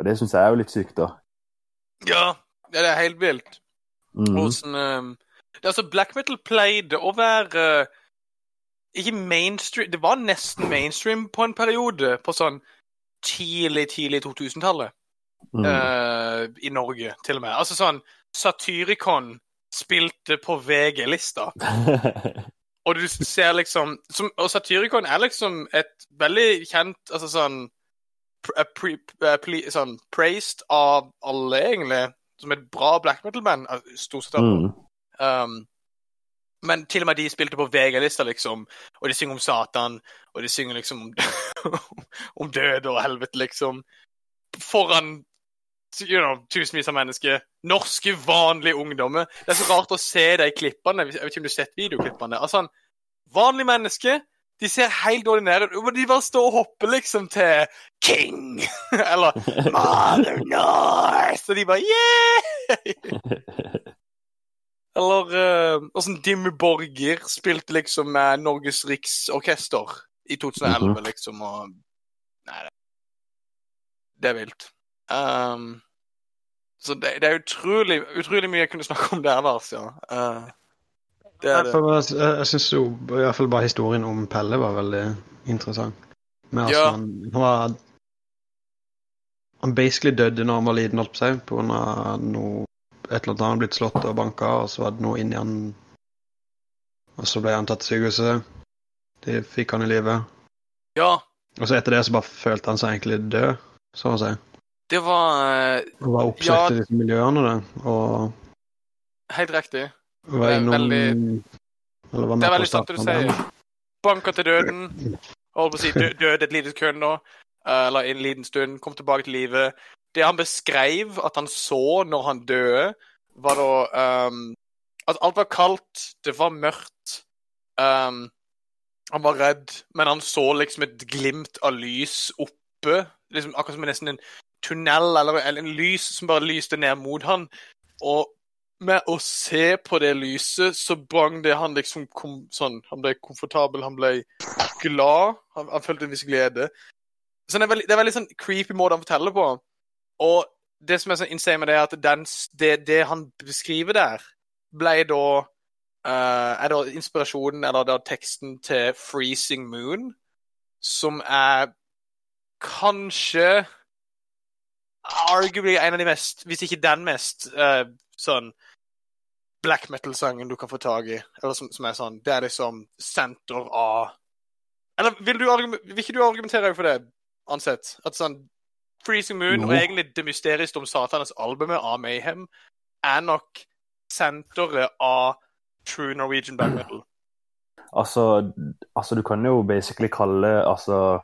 [SPEAKER 2] Og det syns jeg er jo litt sykt, da.
[SPEAKER 1] Ja, det er helt vilt.
[SPEAKER 2] Mm.
[SPEAKER 1] Hvordan um, det, Altså, black metal pleide å være uh, Ikke mainstream Det var nesten mainstream på en periode, på sånn tidlig, tidlig 2000-tallet.
[SPEAKER 2] Mm.
[SPEAKER 1] Uh, I Norge, til og med. Altså sånn Satyricon spilte på VG-lista. Og du ser liksom som, Og Satyricon er liksom et veldig kjent Altså sånn eh, pre, eh, Sånn praised av alle, egentlig, som et bra black metal-band. Stort sett.
[SPEAKER 2] Mhm.
[SPEAKER 1] Um, Men til og med de spilte på VG-lista, liksom, og de synger om Satan, og de synger liksom om, om død og helvete, liksom. Foran you know, tusenvis av mennesker. Norske, vanlige ungdommer. Det er så rart å se de klippene. Jeg vet ikke om du har sett videoklippene. Altså, vanlige mennesker de ser helt ordinære ut. De bare står og hopper liksom til King! Eller Mother North! Og de bare yeah! Eller uh, åssen Dimmy Borger spilte liksom med Norges Riksorkester i 2011,
[SPEAKER 2] Mhm.
[SPEAKER 1] liksom, og Nei, det, det er vilt. Um, så det, det er utrolig, utrolig mye jeg kunne snakke om der, Lars, ja. Uh, det er det.
[SPEAKER 3] Jeg, jeg syns jo i hvert fall bare historien om Pelle var veldig interessant. Med at
[SPEAKER 1] Ja.
[SPEAKER 3] han, han var Han basically døde når han var liten, holdt på seg, på grunn av noe Et eller annet han hadde blitt slått og banka, og så var det noe inni han Og så ble han tatt til sykehuset. De fikk han i live.
[SPEAKER 1] Ja,
[SPEAKER 3] Og så etter det så bare følte han seg egentlig død, så å si.
[SPEAKER 1] det var eh,
[SPEAKER 3] Og var oppsøkt
[SPEAKER 1] Ja.
[SPEAKER 3] i disse miljøene, det. Og
[SPEAKER 1] helt riktig. Det er veldig- Det er veldig sant det du sier. Banka til døden. Holdt på å si dø, døde et lite sekund nå. eh, Eller en liten stund. Kom tilbake til livet. Det han beskrev at han så når han døde, var da um, At alt var kaldt, det var mørkt. Um, han var redd, men han så liksom et glimt av lys oppe. Liksom Akkurat som nesten en tunnel eller, eller en lys som bare lyste ned mot han. Og med å se på det lyset, så brang det han liksom kom, sånn Han ble komfortabel, han ble glad. Han, han følte en viss glede. Så det er veldig, det er veldig sånn creepy måte han forteller på. Og det som er så insane med det, er at den, det, det han beskriver der, ble da uh, Er da inspirasjonen, eller da teksten til 'Freezing Moon', som er kanskje Arguably en av de mest, hvis ikke den mest, uh, sånn black metal-sangen du kan få tak i. Eller som, som er sånn Det er liksom senter av Eller vil, du, vil ikke du argumentere for det, ansett? At sånn Freezing Moon,
[SPEAKER 2] Jo.
[SPEAKER 1] og egentlig det mysteriet om Satanas albumet av Mayhem, er nok senteret av true Norwegian black metal.
[SPEAKER 2] Altså, altså, du kan jo basically kalle altså,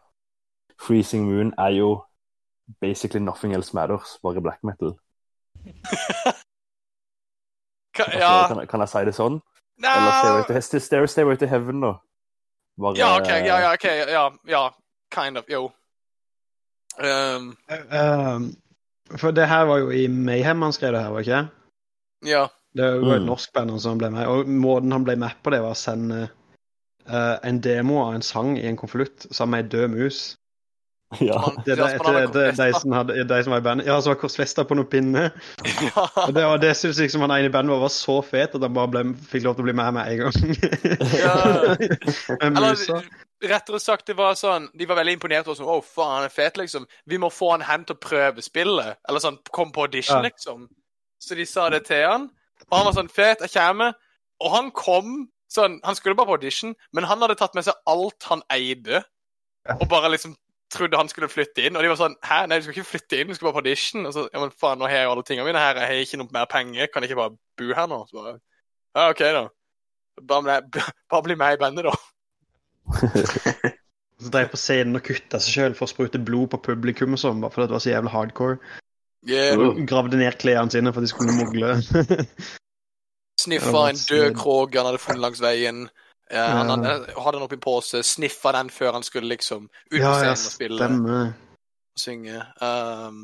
[SPEAKER 2] Freezing Moon er jo basically Nothing Else Matters, bare black metal.
[SPEAKER 1] Ka, ja
[SPEAKER 2] kan, kan jeg si det sånn? Eller Stairway
[SPEAKER 1] Nei
[SPEAKER 2] to, Stairway, Stairway to Heaven, da. Bare,
[SPEAKER 1] Ja, OK. Ja, ja, OK. Ja, ja. Kind of. Jo. Um,
[SPEAKER 3] Um, for det her var jo i Mayhem han skrev det her, var ikke det?
[SPEAKER 1] ja.
[SPEAKER 3] Det var et
[SPEAKER 2] Mm.
[SPEAKER 3] norsk band som ble med, og måten han ble med på det, var å sende uh, en demo av en sang i en konvolutt sammen med ei død mus.
[SPEAKER 2] Ja.
[SPEAKER 3] Det
[SPEAKER 1] det,
[SPEAKER 3] det
[SPEAKER 1] som
[SPEAKER 3] de, som hadde, de som var i bandet. Ja, som var korsfesta på noen pinner.
[SPEAKER 1] ja.
[SPEAKER 3] Og det, og det syns liksom han ene i bandet var, var så fet at han bare ble, fikk lov til å bli med med en gang.
[SPEAKER 1] Ja. Eller rettere sagt, det var sånn De var veldig imponert over sånn Å, faen, han er fet, liksom. Vi må få han hen til å prøve spillet. Eller sånn, kom på audition,
[SPEAKER 3] Ja.
[SPEAKER 1] liksom. Så de sa det til han. Og han var sånn Fet, jeg kommer. Og han kom sånn Han skulle bare på audition, men han hadde tatt med seg alt han eide, og bare liksom trodde han skulle flytte inn. Og de var sånn Hæ, nei, du skal ikke flytte inn, du skal bare på audition. Og så, ja, men faen, nå har jeg jo alle tingene mine her, jeg har ikke noe mer penger, kan jeg ikke bare bo her nå? Så bare, ja, OK, da. Bare, bare bli med i bandet, da.
[SPEAKER 3] Så drev på scenen og kutta seg sjøl for å sprute blod på publikum og sånn, bare fordi det var så jævlig hardcore.
[SPEAKER 1] Yeah.
[SPEAKER 4] Uh.
[SPEAKER 3] Gravde ned klærne sine for at de skulle mogle.
[SPEAKER 1] Sniffa en død krog han hadde funnet langs veien. Ja, han hadde, hadde den oppi en pose, sniffa den før han skulle liksom ut på
[SPEAKER 3] ja, ja,
[SPEAKER 1] scenen og spille
[SPEAKER 3] stemmer.
[SPEAKER 1] og synge. Um,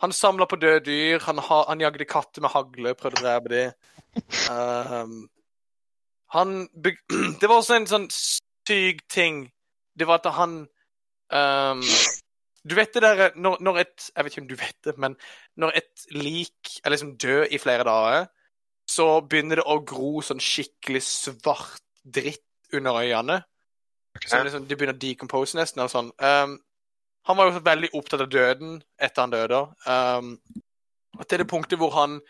[SPEAKER 1] han samla på døde dyr, han, ha, han jagde katter med hagle, prøvde å drepe dem. Um, han byg... Det var også en sånn syk ting. Det var at han um, Du vet det derre når, når et Jeg vet ikke om du vet det, men når et lik er liksom død i flere dager, så begynner det å gro sånn skikkelig svart dritt under øynene. Så liksom, de begynner å decompose nesten. og sånn. Um, han var jo veldig opptatt av døden etter han døde. Um, og til det punktet hvor han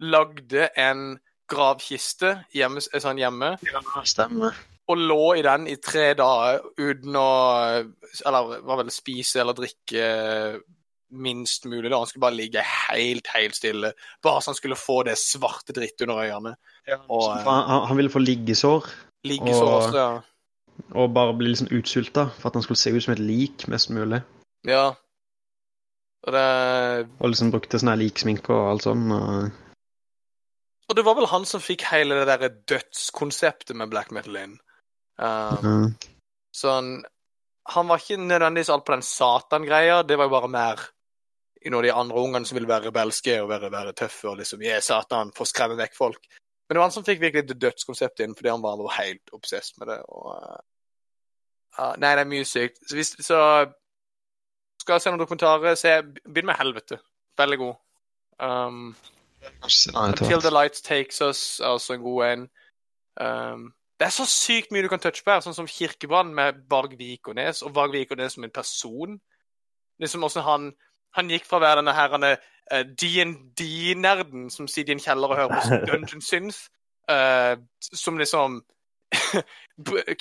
[SPEAKER 1] lagde en gravkiste hjemme, sånn hjemme
[SPEAKER 3] Ja, stemmer.
[SPEAKER 1] og lå i den i tre dager uten å Eller var vel spise eller drikke minst mulig. da. Han skulle bare ligge helt, helt stille. Bare så han skulle få det svarte dritt under øynene. Og eh,
[SPEAKER 3] han, han- han ville få liggesår
[SPEAKER 1] ligge så
[SPEAKER 3] Og-
[SPEAKER 1] også, ja.
[SPEAKER 3] og bare bli liksom utsulta for at han skulle se ut som et lik mest mulig.
[SPEAKER 1] ja. Og det
[SPEAKER 3] Og liksom brukte sånn liksminke og alt sånn. Og...
[SPEAKER 1] Og det var vel han som fikk hele det derre dødskonseptet med black metal inn. Um,
[SPEAKER 3] Ja.
[SPEAKER 1] så han, var ikke nødvendigvis alt på den satan-greia, det var jo bare mer i noen av de andre ungene som ville være rebelske og være, være tøffe og liksom Yeah, satan, få skremme vekk folk. Men det var han som fikk virkelig det dødskonseptet inn, fordi han var helt obsess med det. Og, uh, nei, det er mye sykt. Så, hvis, så skal jeg se noen dokumentarer, se Begynn med Helvete. Veldig god. Um, Until the Lights Takes Us er også en god en. Um, det er så sykt mye du kan touche på her, sånn som Kirkebrann med Varg Vikernes, og Varg Vikernes som en person. Liksom åssen han, han gikk fra å være denne her uh, D&D-nerden som sitter i en kjeller og hører på Dungeon Synth, uh, som liksom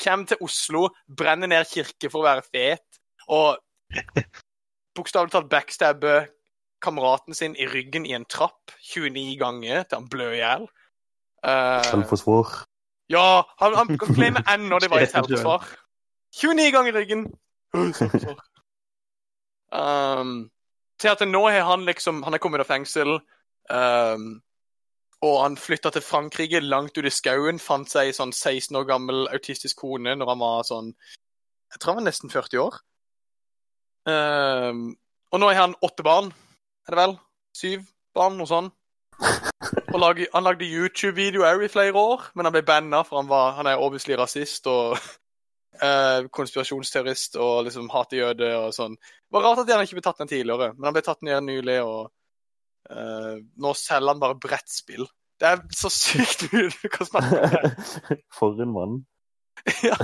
[SPEAKER 1] Kommer til Oslo, brenner ned kirke for å være fet, og bokstavelig talt backstabber kameraten sin i ryggen i en trapp 29 ganger til han blør i hjel. Uh,
[SPEAKER 2] Selvforsvar.
[SPEAKER 1] ja, han, han kan glemme N når det var i selvforsvar. 29 ganger i ryggen. Um, til at nå har han liksom Han er kommet av fengsel. Um, og han flytta til Frankrike, langt ut i skauen. Fant seg ei sånn 16 år gammel autistisk kone når han var sånn Jeg tror han var nesten 40 år. Um, og nå har han åtte barn, er det vel? Syv barn, noe sånn. Og lag, han lagde YouTube-videoer i flere år, men han ble banna for han, var, han er obviously rasist og eh, konspirasjonsteorist og liksom hater jøder og sånn. Det var rart at han ikke ble tatt ned tidligere, men han ble tatt ned nylig, og uh, nå selger han bare brettspill. Det er så sykt mye du kan snakke om.
[SPEAKER 2] For en mann.
[SPEAKER 1] ja,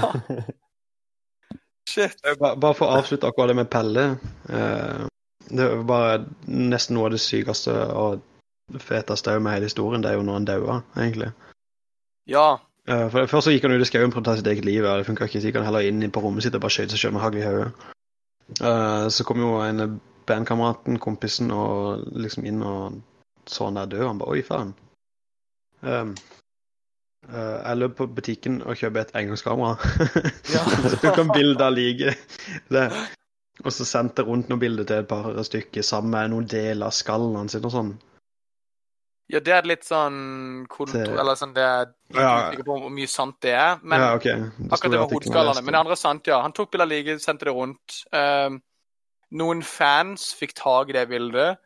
[SPEAKER 1] shit.
[SPEAKER 3] Eh, Bare, bare for å avslutte akkurat det med Pelle. Uh, det er bare nesten noe av det sykeste og feteste med hele historien. Det er jo når han dauer, egentlig.
[SPEAKER 1] Ja.
[SPEAKER 3] For Først så gikk han ut i skauen for å ta sitt eget liv. og Det funka ikke. Så gikk han heller inn på rommet sitt og bare skjøt seg sjøl med hagl i hodet. Eh, så kom jo en bandkameraten, kompisen, og liksom inn og så han der død. Han bare Oi, faen. Um, uh, jeg løp på butikken og kjøpte et engangskamera.
[SPEAKER 1] Ja.
[SPEAKER 3] så tok han bilde av liket. Og så sendte jeg rundt noen bilder til et par stykker sammen med noen deler av skallen hans og sånn.
[SPEAKER 1] Ja, det er litt sånn kontro... Eller sånn det er Jeg
[SPEAKER 3] Ja.
[SPEAKER 1] på hvor mye sant det er, men
[SPEAKER 3] ja, ok. Det
[SPEAKER 1] Akkurat det med hodeskallene. Men det andre er sant, ja. Han tok bilde like, sendte det rundt. Um, noen fans fikk tak i det bildet,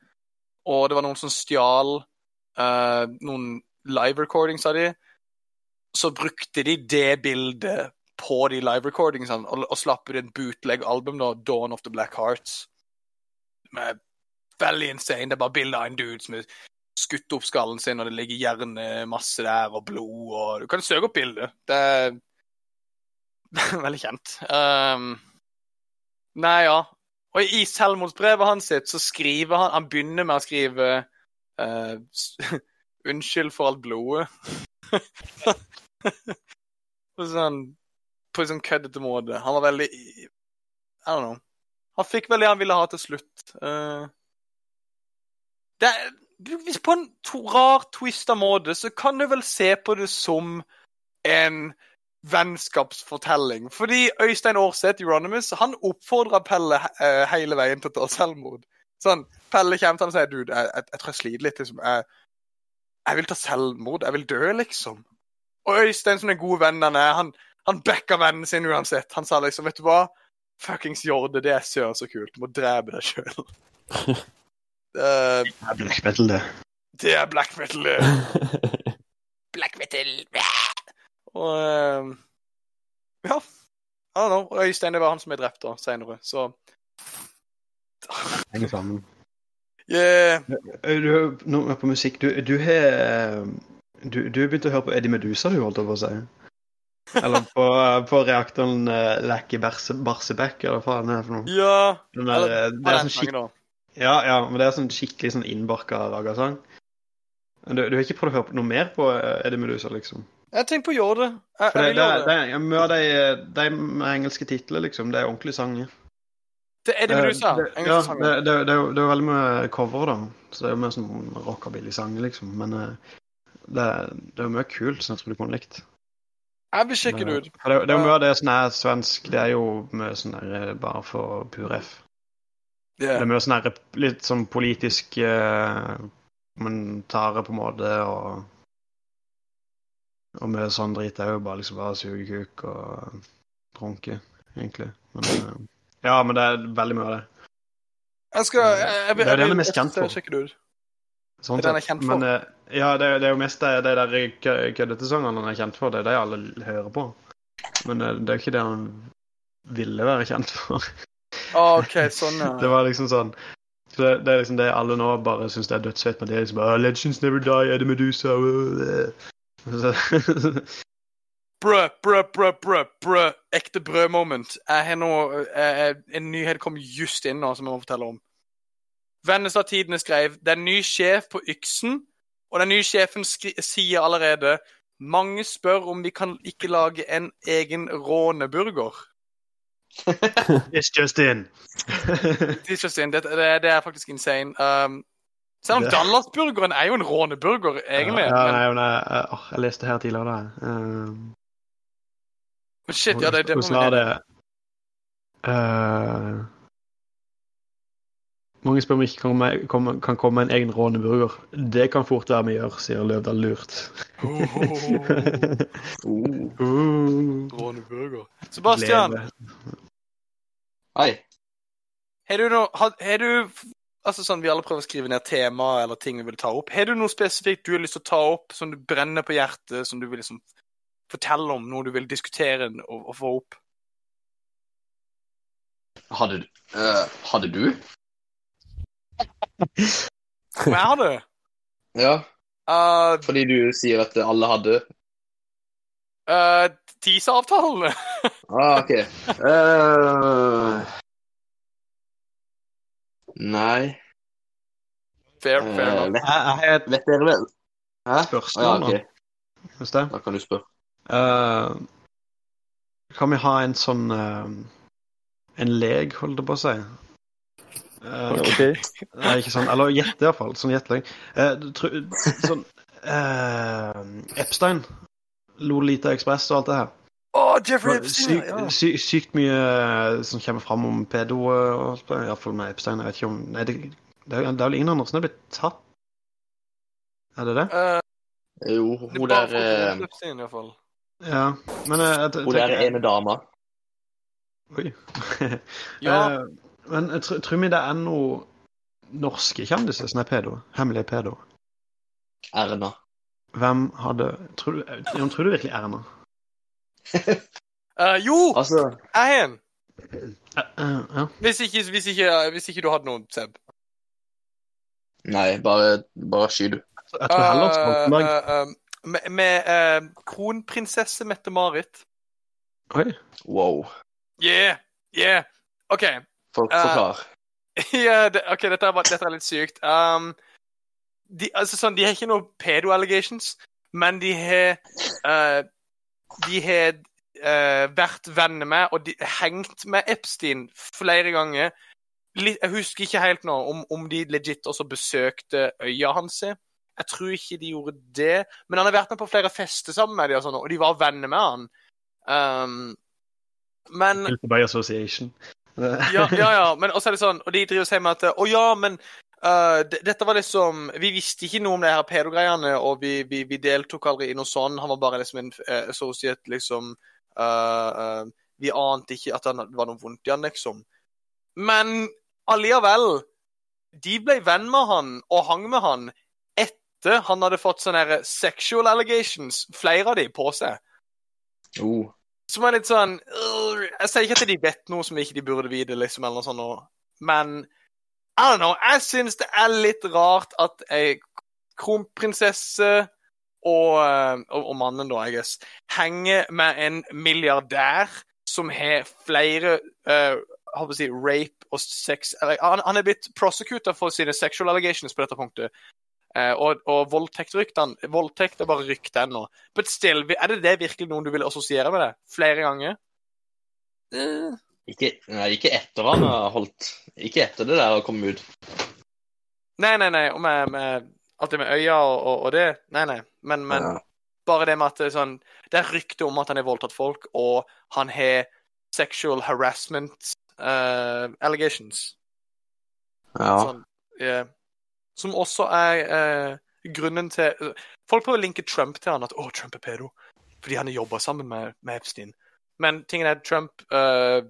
[SPEAKER 1] og det var noen som stjal uh, noen live recordings av de. Så brukte de det bildet på de live recordingsene og, og slapp ut et bootleg-album, da, Dawn of the Black Hearts. Med veldig insane. Det er bare bilde av en dude som er skutt opp skallen sin, og det ligger hjernemasse der, og blod, og Du kan søke opp bildet. Det er veldig kjent. Um, nei, ja. Og i selvmordsbrevet hans sitt så skriver han Han begynner med å skrive uh, Unnskyld for alt blodet. på sånn På en sånn køddete måte. Han var veldig I don't know. Han fikk vel det han ville ha til slutt. Uh, det er, hvis på en rar, twista måte, så kan du vel se på det som en vennskapsfortelling. Fordi Øystein Aarseth, Euronymous, han oppfordra Pelle eh, hele veien til å ta selvmord. Sånn, Pelle kommer til han og sier du, jeg, jeg, jeg tror jeg sliter litt. liksom. Jeg, jeg vil ta selvmord. Jeg vil dø, liksom. Og Øystein, som den gode vennen han er, han, han backa vennen sin uansett. Han sa liksom, vet du hva? Fuckings Jorde, det er søren så kult. Du må drepe deg sjøl. det,
[SPEAKER 3] Det er black metal, det.
[SPEAKER 1] det er black metal. det. Black metal. Og uh, Ja. I don't know. Øystein det var han som ble drept da, senere, så
[SPEAKER 3] Henger sammen.
[SPEAKER 1] yeah.
[SPEAKER 3] Du, Du, nå er på musikk. Du, du har du, du har begynt å høre på Eddie Medusa, du, holdt jeg på å si. Eller på, på reaktoren uh, Lacky Barsebekk, eller hva faen det er for noe.
[SPEAKER 1] Ja.
[SPEAKER 3] Den der,
[SPEAKER 1] Eller,
[SPEAKER 3] eh, det er sånn skikk,
[SPEAKER 1] da.
[SPEAKER 3] Ja, ja, men det er sånn skikkelig sånn innbarka. Men Du, du har ikke prøvd å høre noe mer på eh, Eddie Medusa, liksom?
[SPEAKER 1] Jeg tenker på Jorde. Jeg, jeg
[SPEAKER 3] det, det,
[SPEAKER 1] det.
[SPEAKER 3] mye av de, de med engelske titler, liksom, det er ordentlige sanger.
[SPEAKER 1] Det er Eddie
[SPEAKER 3] Medusa? Engelske ja,
[SPEAKER 1] sanger.
[SPEAKER 3] det, det, det, er jo, det veldig mye cover, da. Så det er jo mye sånn rockabilly-sanger, liksom. Men eh, det, det er jo mye kult som jeg tror du kunne likt.
[SPEAKER 1] Jeg vil sjekke det ut.
[SPEAKER 3] Det, er jo mye av det som er svensk, det er jo mye sånn der eh, bare for pur F. Det er mye sånn der litt sånn politisk eh, kommentarer, på en måte, og Og mye sånn drit er jo bare liksom bare suge kuk og runke, egentlig. Men eh, ja, men det er veldig mye av det.
[SPEAKER 1] Jeg skal jeg, jeg,
[SPEAKER 3] Det er det han er mest kjent for. Sånn
[SPEAKER 1] Det er kjent for.
[SPEAKER 3] Men eh, ja, det, det er jo mest det, det der kø- køddete sangene han er kjent for. Det er det alle hører på. Men det, det er jo ikke det han ville være kjent for.
[SPEAKER 1] Ah, OK, sånn,
[SPEAKER 3] Det var liksom sånn så det, det er liksom det alle nå bare syns det er dødsfett. Men det er liksom bare, Legends never die, Eddie Medusa øh, så,
[SPEAKER 1] Brø, brø, brø, brø, brø. Ekte brødmoment. Jeg har nå eh, En nyhet kom just inn nå som jeg må fortelle om. Vennesla Tidende skrev det er ny sjef på Yksen, og den nye sjefen sier allerede mange spør om vi kan ikke lage en egen råneburger.
[SPEAKER 3] It's just in.
[SPEAKER 1] Det, det, det, det er faktisk insane. Um, selv om Dallas-burgeren er jo en råneburger, egentlig.
[SPEAKER 3] Ja,
[SPEAKER 1] men,
[SPEAKER 3] nei, men jeg, jeg, leste her tidligere, da. Um,
[SPEAKER 1] men shit, ja, det, det
[SPEAKER 3] Hvordan var det uh, Mange spør om ikke kan komme, kan komme en egen råneburger. Det kan fort være vi gjør, sier Løvdahl lurt.
[SPEAKER 4] Oh.
[SPEAKER 3] uh,
[SPEAKER 1] Råneburger. Sebastian,
[SPEAKER 3] leve.
[SPEAKER 4] Hei.
[SPEAKER 1] har du noe har, har du Altså sånn, Vi alle prøver å skrive ned temaer eller ting vi vil ta opp. Har du noe spesifikt du har lyst til å ta opp, som du brenner på hjertet, som du vil liksom fortelle om, noe du vil diskutere og, og få opp?
[SPEAKER 4] Hadde, du- eh, hadde du?
[SPEAKER 1] Hva er det.
[SPEAKER 4] Ja,
[SPEAKER 1] Uh,
[SPEAKER 4] fordi du sier at alle hadde.
[SPEAKER 1] Uh, TISA-avtalen.
[SPEAKER 4] Ah, OK. Uh... nei
[SPEAKER 1] Fair, fair Uh,
[SPEAKER 4] vet,
[SPEAKER 3] Jeg,
[SPEAKER 4] vet dere vel Hæ?
[SPEAKER 3] spørsmål
[SPEAKER 4] Ja,
[SPEAKER 3] nå.
[SPEAKER 4] ok.
[SPEAKER 3] Hvis det.
[SPEAKER 4] Da kan du spørre.
[SPEAKER 3] Uh, kan vi ha en sånn eh, En lek, holdt jeg på å si? Eh,
[SPEAKER 2] OK.
[SPEAKER 3] Nei, ikke sånn. Eller gjett, iallfall. Sånn gjettelek. Eh, sånn eh, Epstein, Lolita Express og alt det her.
[SPEAKER 1] Oh, Jeffrey Epstein!
[SPEAKER 3] Sykt,
[SPEAKER 1] Ja.
[SPEAKER 3] sy, sykt mye eh, som kommer fram om pedo eh. Iallfall med Epstein. Jeg vet ikke om Nei, det, det, er, det er vel ingen andre som er blitt tatt? Er det det?
[SPEAKER 1] Uh,
[SPEAKER 4] Jo,
[SPEAKER 1] det er
[SPEAKER 4] hun der eh,
[SPEAKER 1] Epstein, i hvert fall.
[SPEAKER 3] Ja. Men jeg,
[SPEAKER 4] Hun der ene dama.
[SPEAKER 3] Oi.
[SPEAKER 1] Ja.
[SPEAKER 3] uh, men jeg tror, tror vi det er noe norske kjendiser som er pedo? Hemmelige pedo?
[SPEAKER 4] Erna.
[SPEAKER 3] Hvem hadde Tror du, Jon, tror du virkelig Erna?
[SPEAKER 1] Uh, jo,
[SPEAKER 4] Altså
[SPEAKER 1] jeg har en.
[SPEAKER 3] Eh, eh, ja.
[SPEAKER 1] Hvis ikke, hvis, ikke, hvis ikke du hadde noen, Seb.
[SPEAKER 4] Nei, bare, bare sky, du.
[SPEAKER 3] Jeg tror heller Stoltenberg.
[SPEAKER 1] Uh, uh, uh, med med uh, kronprinsesse Mette-Marit.
[SPEAKER 3] Oi.
[SPEAKER 4] Wow.
[SPEAKER 1] Yeah, yeah. OK.
[SPEAKER 4] For,
[SPEAKER 1] Eh,
[SPEAKER 4] forklar.
[SPEAKER 1] Ja, det, ok, dette er, dette er litt sykt. Um, de, altså sånn, de har ikke noe pedo-allegations, men de har uh, De har uh, vært venner med og de, hengt med Epstein flere ganger. Litt, jeg husker ikke helt nå om, om de legit også besøkte øya hans. Jeg tror ikke de gjorde det, men han har vært med på flere fester sammen med dem, og, sånn, og de var venner med han. Um, men
[SPEAKER 3] by association.
[SPEAKER 1] ja, ja, ja, men også er det sånn Og de driver og sier med at Å ja, men øh, dette var liksom Vi visste ikke noe om det her pedogreiene, og vi, vi, vi deltok aldri i noe sånn. Han var bare liksom en uh, associate, liksom. Uh, uh, vi ante ikke at det var noe vondt i han, liksom. Men alliavel De ble venn med han og hang med han etter han hadde fått sånne sexual allegations, flere av de, på seg.
[SPEAKER 4] Oh.
[SPEAKER 1] Som er litt sånn øh, Jeg sier ikke at de vet noe som ikke de burde vite, liksom, eller noe sånt, men I don't know. Jeg syns det er litt rart at ei kronprinsesse og, øh, og, og mannen, da, I guess, henger med en milliardær som har flere uh, håper å si, rape og sex han, han er blitt prosecutor for sine sexual allegations på dette punktet. Uh, og, og voldtektryktene Voldtekt er bare rykte ennå. But still, er det det virkelig noen du vil assosiere med det? Flere ganger? Eh,
[SPEAKER 4] Ikke, nei, ikke etter han har holdt Ikke etter det der å komme ut.
[SPEAKER 1] Nei, nei, nei. Og med, med alt det med øya og, og, og det Nei, nei. Men, men
[SPEAKER 4] Ja.
[SPEAKER 1] bare det med at det er sånn Det er rykte om at han har voldtatt folk, og han har sexual harassment uh, allegations.
[SPEAKER 4] Ja.
[SPEAKER 1] Sånn, eh, som også er uh, grunnen til Folk prøver å linke Trump til han at å, Trump er pedo fordi han har jobba sammen med, med Epstein. Men tingen er Trump eh,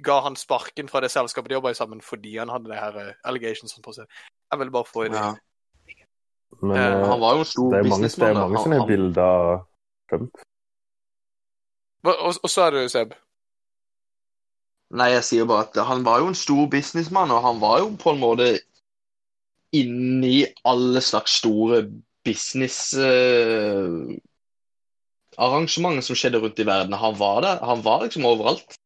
[SPEAKER 1] ga han sparken fra det selskapet de jobba sammen fordi han hadde det her eh, allegations på seg. Jeg ville bare få i det.
[SPEAKER 4] ja.
[SPEAKER 2] Men
[SPEAKER 1] eh,
[SPEAKER 4] Han var jo en stor
[SPEAKER 2] det er mange, det er mange
[SPEAKER 4] Han-
[SPEAKER 2] sånne
[SPEAKER 4] han-
[SPEAKER 2] bilder av Trump.
[SPEAKER 1] Hva, og, og så er det Seb.
[SPEAKER 4] Nei, jeg sier bare at han var jo en stor businessmann, og han var jo på en måte inni alle slags store business uh, arrangementer som skjedde rundt i verden. Han var der. Han var liksom overalt.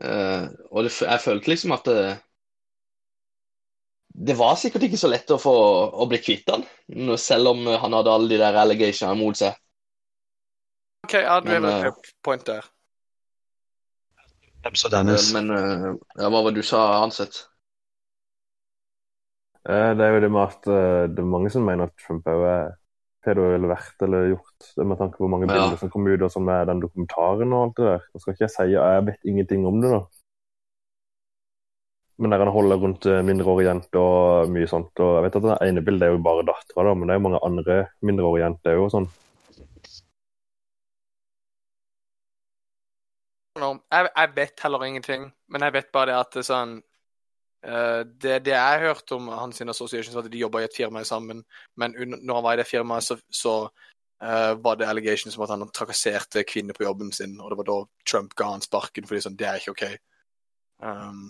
[SPEAKER 4] Eh, og det, jeg følte liksom at det, det var sikkert ikke så lett å få å bli kvitt han, selv om han hadde alle de der allegationene mot seg.
[SPEAKER 1] OK, ja, du er vel
[SPEAKER 4] eh,
[SPEAKER 1] et point der.
[SPEAKER 4] Men uh, ja, hva var det du sa, Ansett?
[SPEAKER 2] Uh, Det er jo det med at eh, det er mange som mener at Trump òg er pedo eller vært eller gjort, med tanke på hvor mange
[SPEAKER 4] Ja.
[SPEAKER 2] bilder som kom ut, og sånn med den dokumentaren og alt det der. Nå skal ikke jeg si jeg vet ingenting om det, da. Men der han holder rundt eh, mindreårige jenter og mye sånt. Og jeg vet at det ene bildet er jo bare dattera, da, men det er jo mange andre mindreårige jenter òg sånn.
[SPEAKER 1] Nå, Jeg, jeg vet heller ingenting, men jeg vet bare det at det er sånn det, det jeg hørte om hans associations, var at de jobba i et firma sammen, men når han var i det firmaet, så, så uh, var det allegations om at han trakasserte kvinner på jobben sin, og det var da Trump ga han sparken, fordi sånn, det er ikke OK. Um,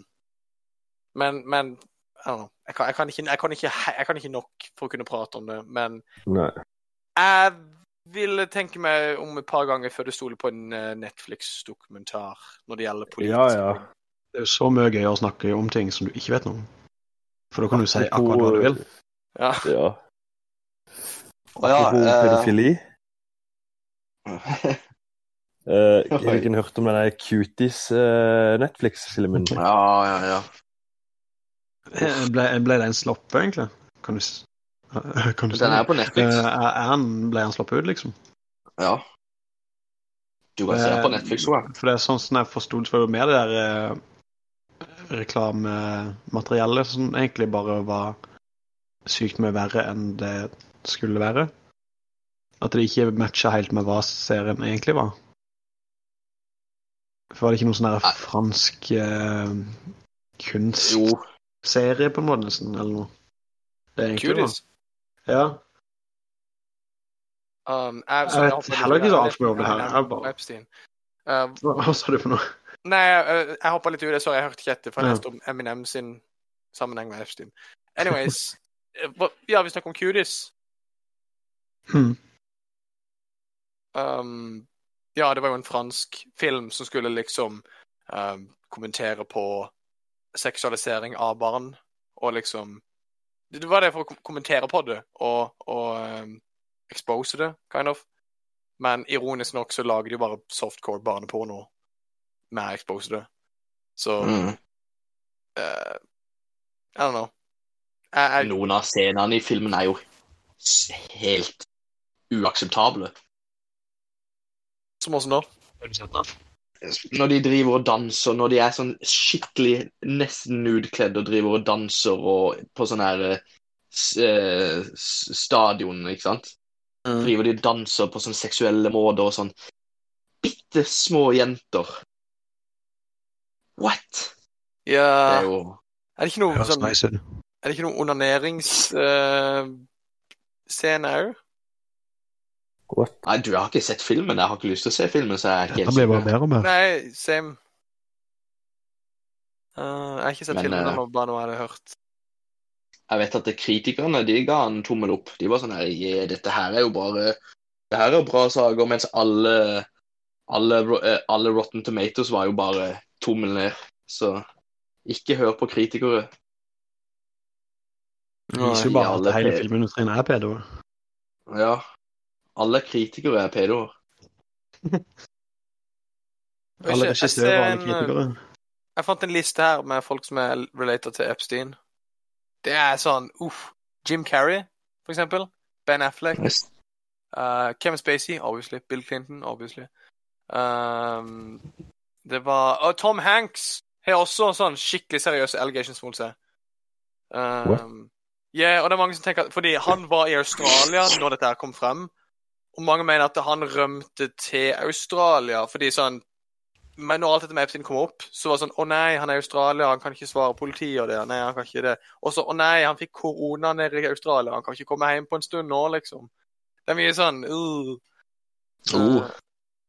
[SPEAKER 1] men, men. Jeg kan, jeg, kan ikke, jeg, kan ikke, jeg kan ikke nok for å kunne prate om det, men
[SPEAKER 2] Nei.
[SPEAKER 1] jeg ville tenke meg om et par ganger før du stoler på en eh, Netflix-dokumentar når det gjelder
[SPEAKER 2] Ja,
[SPEAKER 1] politisk.
[SPEAKER 2] ja.
[SPEAKER 3] Det er jo så mye gøy å snakke om ting som du ikke vet noe om. For da kan du si akkurat hva du vil.
[SPEAKER 1] Ja.
[SPEAKER 2] Ja.
[SPEAKER 4] Å ja,
[SPEAKER 2] Apropos
[SPEAKER 4] eh,
[SPEAKER 2] pedofili. Uh, har hørte om den der Cuties eh, Netflix-filmen?
[SPEAKER 4] ja, ja, ja.
[SPEAKER 3] Ble, ble den sluppet, egentlig? Kan du, kan du si
[SPEAKER 4] Den er på Netflix.
[SPEAKER 3] Uh, er han, ble han sluppet ut, liksom?
[SPEAKER 4] Ja. Du kan se den på Netflix, òg.
[SPEAKER 3] For det er sånn som jeg forsto det, med det der reklamemateriellet som egentlig bare var sykt mye verre enn det skulle være. At det ikke matcha helt med hva serien egentlig var. For var det ikke noen sånn fransk eh, kunstserie, på en måte, nesten, eller noe? Det egentlig var.
[SPEAKER 1] Cuties.
[SPEAKER 3] Ja.
[SPEAKER 1] Um, jeg,
[SPEAKER 3] Jeg vet heller ikke så altfor mye om det her. Jeg bare-
[SPEAKER 1] Epstein.
[SPEAKER 3] Hva, hva sa du for noe?
[SPEAKER 1] Nei, jeg, jeg hoppa litt ut. Sorry, jeg hørte ikke etter. For jeg leste om Eminem sin sammenheng med Epstein. Anyways. eh, ja, vi snakker om Cuties.
[SPEAKER 3] Hmm.
[SPEAKER 1] Um, ja, det var jo en fransk film som skulle liksom um, kommentere på seksualisering av barn, og liksom Det var det for å kommentere på det og, og um, expose det, kind of. Men ironisk nok så lager de jo bare softcore barneporno med Xbox, det. Så
[SPEAKER 4] Mm.
[SPEAKER 1] uh, I don't know. Jeg, jeg,
[SPEAKER 4] Noen av scenene i filmen er jo helt uakseptable.
[SPEAKER 1] som
[SPEAKER 3] sett den?
[SPEAKER 4] Når de driver og danser, når de er sånn skikkelig nesten nudekledd og driver og danser og på sånn her eh, stadion, ikke sant? Driver de og danser på sånn seksuelle måter og sånn. Bitte små jenter. What? Det
[SPEAKER 1] Ja,
[SPEAKER 4] er jo
[SPEAKER 1] er det ikke noe sånn
[SPEAKER 3] nice ut.
[SPEAKER 1] Er det ikke noe onaneringsscene òg?
[SPEAKER 2] What?
[SPEAKER 4] Nei, du, jeg har ikke sett filmen. Jeg har ikke lyst til å se filmen, så jeg er ikke
[SPEAKER 3] Dette blir bare mer og mer.
[SPEAKER 1] Nei, same. Uh, jeg har ikke sett
[SPEAKER 4] Men,
[SPEAKER 1] filmen uh, bare noe jeg hadde hørt.
[SPEAKER 4] Jeg vet at kritikerne de ga en tommel opp. De var sånn her yeah, Dette her er jo bare Det her er jo bra saker, mens alle alle, eh, alle Rotten Tomatoes var jo bare tommel ned. Så ikke hør på kritikere.
[SPEAKER 3] Det viser jo bare at hele filmindustrien er pedoer.
[SPEAKER 4] Ja. Alle kritikere er pedoer.
[SPEAKER 3] Alle regissører og alle kritikere.
[SPEAKER 1] Jeg fant en liste her med folk som er related til Epstein. Det er sånn uff. Jim Carrey, for eksempel. Ben Affleck.
[SPEAKER 4] Yes.
[SPEAKER 1] Uh, Kevin Spacey, obviously. Bill Clinton, obviously. Um, det var Og Tom Hanks har også sånn skikkelig seriøse allegations mot seg. Um, yeah, og det er mange som tenker at Fordi han var i Australia når dette her kom frem. Og mange mener at han rømte til Australia fordi sånn Men når alt dette med Epstein kom opp, så var det sånn Å nei, han er i Australia, han kan ikke svare politiet og det. Nei, han kan ikke det. Og så Å nei, han fikk korona nede i Australia, han kan ikke komme hjem på en stund nå, liksom. Det er mye sånn uh.
[SPEAKER 4] Oh,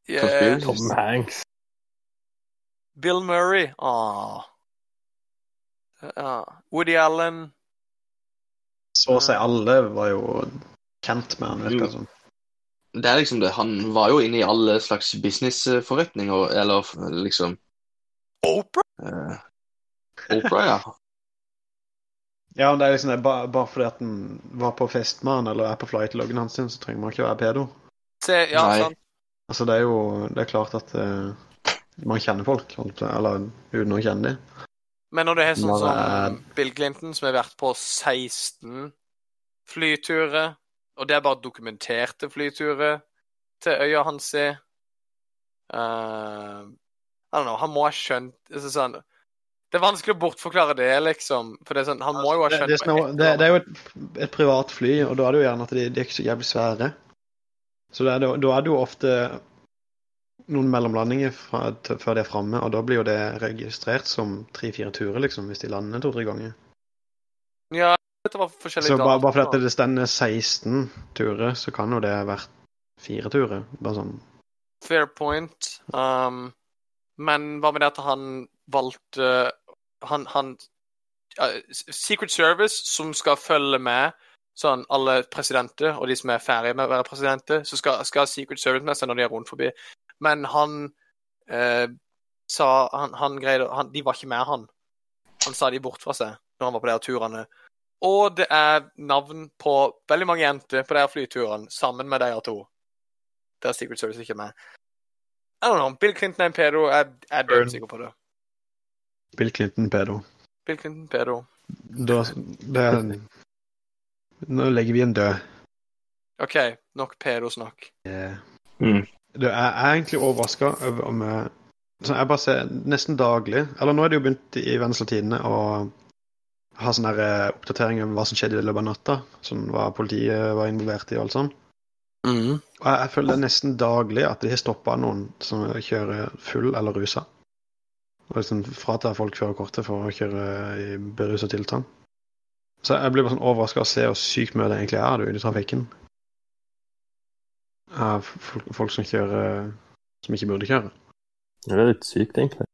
[SPEAKER 1] Yeah.
[SPEAKER 2] Tom Hanks.
[SPEAKER 1] Bill Murray. Åh. Ja. Woody Allen.
[SPEAKER 3] Så å si alle var jo kjent med han, virka det som.
[SPEAKER 4] Det er liksom det. Han var jo inne i alle slags businessforretninger, eller liksom
[SPEAKER 1] Oprah?
[SPEAKER 4] eh, Opera, ja.
[SPEAKER 3] Ja, men det er liksom det, bare, bare fordi at han var på fest med han eller er på flight-loggen hans, så trenger man ikke være pedo.
[SPEAKER 1] Se, ja,
[SPEAKER 4] Nei.
[SPEAKER 1] sant.
[SPEAKER 3] Altså, det er jo Det er klart at eh, man kjenner folk, eller uten å kjenne dem.
[SPEAKER 1] Men når det er sånn
[SPEAKER 3] Når
[SPEAKER 1] som Bill Clinton, som har vært på 16 flyturer, og det er bare dokumenterte flyturer til øya hans i uh, I don't know, han må ha skjønt sånn, Det er vanskelig å bortforklare det, liksom. For det er sånn, han må jo ha skjønt
[SPEAKER 3] det, er
[SPEAKER 1] noe,
[SPEAKER 3] det, det er jo et, et privat fly, og da er det jo gjerne at de, de er ikke så jævlig svære. Så det er, det- da er det jo ofte noen mellomlandinger fra, til, før de er framme, og da blir jo det registrert som tre-fire turer, liksom, hvis de lander to-tre ganger.
[SPEAKER 1] Ja, dette var forskjellige
[SPEAKER 3] Så bare, bare fordi det stender 16 turer, så kan jo det ha vært fire turer. Bare sånn.
[SPEAKER 1] Fair point. Um, men hva med det at han valgte Han, han ja, Secret Service, som skal følge med sånn alle presidenter og de som er ferdige med å være presidenter, så skal, skal Secret Service med seg når de er rundt forbi. Men han eh, sa han, han greide han, De var ikke med han. Han sa de bort fra seg når han var på de her turene. Og det er navn på veldig mange jenter på de her flyturene sammen med de her to. Der Secret Service ikke er med. I don't know. Bill Clinton er en pedo. Jeg jeg er død sikker på det.
[SPEAKER 3] Bill Clinton pedo.
[SPEAKER 1] Bill Clinton pedo.
[SPEAKER 3] Da, det er, nå legger vi en død.
[SPEAKER 1] OK, nok pedosnakk. Yeah.
[SPEAKER 3] Eh,
[SPEAKER 4] Mm.
[SPEAKER 3] Jeg er egentlig overraska over om jeg Jeg bare ser nesten daglig Eller nå er det jo begynt i Vennesla Tidende å ha sånne her, eh, oppdateringer om hva som skjedde i løpet av natta. Sånn hva politiet var involvert i og alt sånn.
[SPEAKER 1] Mm.
[SPEAKER 3] Og jeg, jeg føler det er nesten daglig at de har stoppa noen som kjører full eller rusa. Og liksom fratar folk førerkortet for å kjøre i berusa tilstand. Så jeg blir bare sånn overraska å se hvor sykt mye det egentlig er du, i trafikken. Av folk, folk som kjører som ikke burde kjøre.
[SPEAKER 2] Det er litt sykt, egentlig.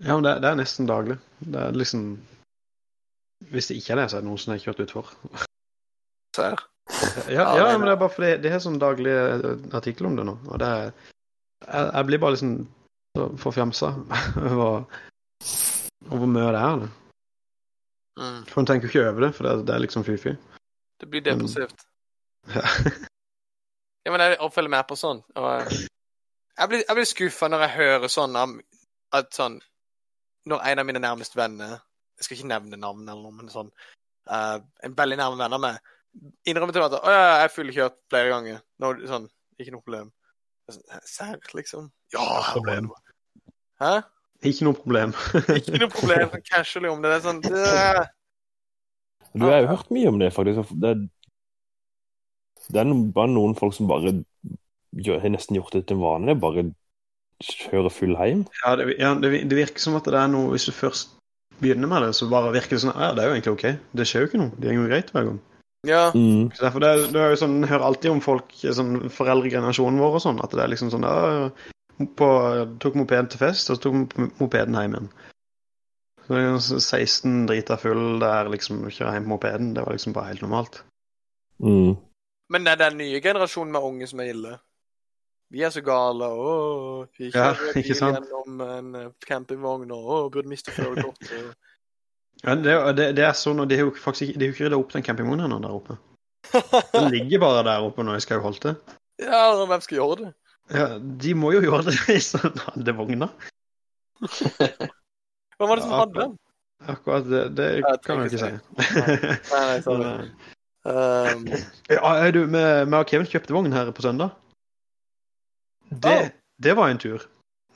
[SPEAKER 3] Ja, men det, det er nesten daglig. Det er liksom Hvis det ikke er det, så er det noen som har kjørt utfor.
[SPEAKER 1] Serr?
[SPEAKER 3] Ja,
[SPEAKER 1] Ja,
[SPEAKER 3] ja,
[SPEAKER 1] er
[SPEAKER 3] men det er bare fordi det er sånn daglig eh, artikkel om det nå. Og det er Jeg, jeg blir bare liksom så forfjamsa over hvor mye det er. det.
[SPEAKER 1] Mm.
[SPEAKER 3] For en tenker jo ikke over det, for det, det er liksom fy-fy.
[SPEAKER 1] Det blir depressivt.
[SPEAKER 3] Ja.
[SPEAKER 1] Ja, men jeg jeg følger med på sånn. Og jeg- jeg blir, jeg blir skuffa når jeg hører sånn om at sånn Når en av mine nærmeste venner Jeg skal ikke nevne navn eller noe, men sånn uh, En veldig nærme venn av meg innrømmer til meg at 'Å ja, jeg fullkjørt flere ganger'. Nå, sånn, ikke noe problem. Serr, liksom? Ja,
[SPEAKER 3] problem.
[SPEAKER 1] Hæ?
[SPEAKER 3] Ikke noe problem.
[SPEAKER 1] Ikke noe problem. Sånn casually om det. Det er sånn det...
[SPEAKER 2] Du har jo hørt mye om det, faktisk. Det, er- det er bare noen folk som bare gjør, har nesten gjort det til en vane. Bare kjører full hjem.
[SPEAKER 3] Ja, det, ja det, det virker som at det er noe Hvis du først begynner med det, så bare virker det sånn Ja, det er jo egentlig OK. Det skjer jo ikke noe. Det går jo greit hver gang.
[SPEAKER 1] Ja.
[SPEAKER 2] Mm.
[SPEAKER 3] Så derfor det, er- det er jo sånn, hører alltid om folk, sånn foreldregenerasjonen vår og sånn, at det er liksom sånn ja, på, Tok mopeden til fest, og så tok mopeden hjem igjen. Så det er jo sånn 16 drita full der liksom kjører hjem på mopeden. Det var liksom bare helt normalt.
[SPEAKER 2] Mm.
[SPEAKER 1] Men det er den nye generasjonen med unge som er ille. Vi er så gale. Å, vi
[SPEAKER 3] Ja, ikke sant?
[SPEAKER 1] gjennom en eh, campingvogn og å, burde miste førerkortet.
[SPEAKER 3] Ja, det, det, det er sånn, og de har jo faktisk de har ikke rydda opp den campingvognen der oppe. Den ligger bare der oppe når jeg skal holde til.
[SPEAKER 1] ja, hvem skal gjøre det?
[SPEAKER 3] Ja, de må jo gjøre det hvis de hadde vogna.
[SPEAKER 1] Hvem var det som hadde den?
[SPEAKER 3] Akkurat det, det kan jeg ikke si.
[SPEAKER 1] Nei, nei, sorry. Um,
[SPEAKER 3] eh, ja, er du, med, med Kevin kjøpte vogn her på søndag. Det,
[SPEAKER 1] Oh.
[SPEAKER 3] det var en tur.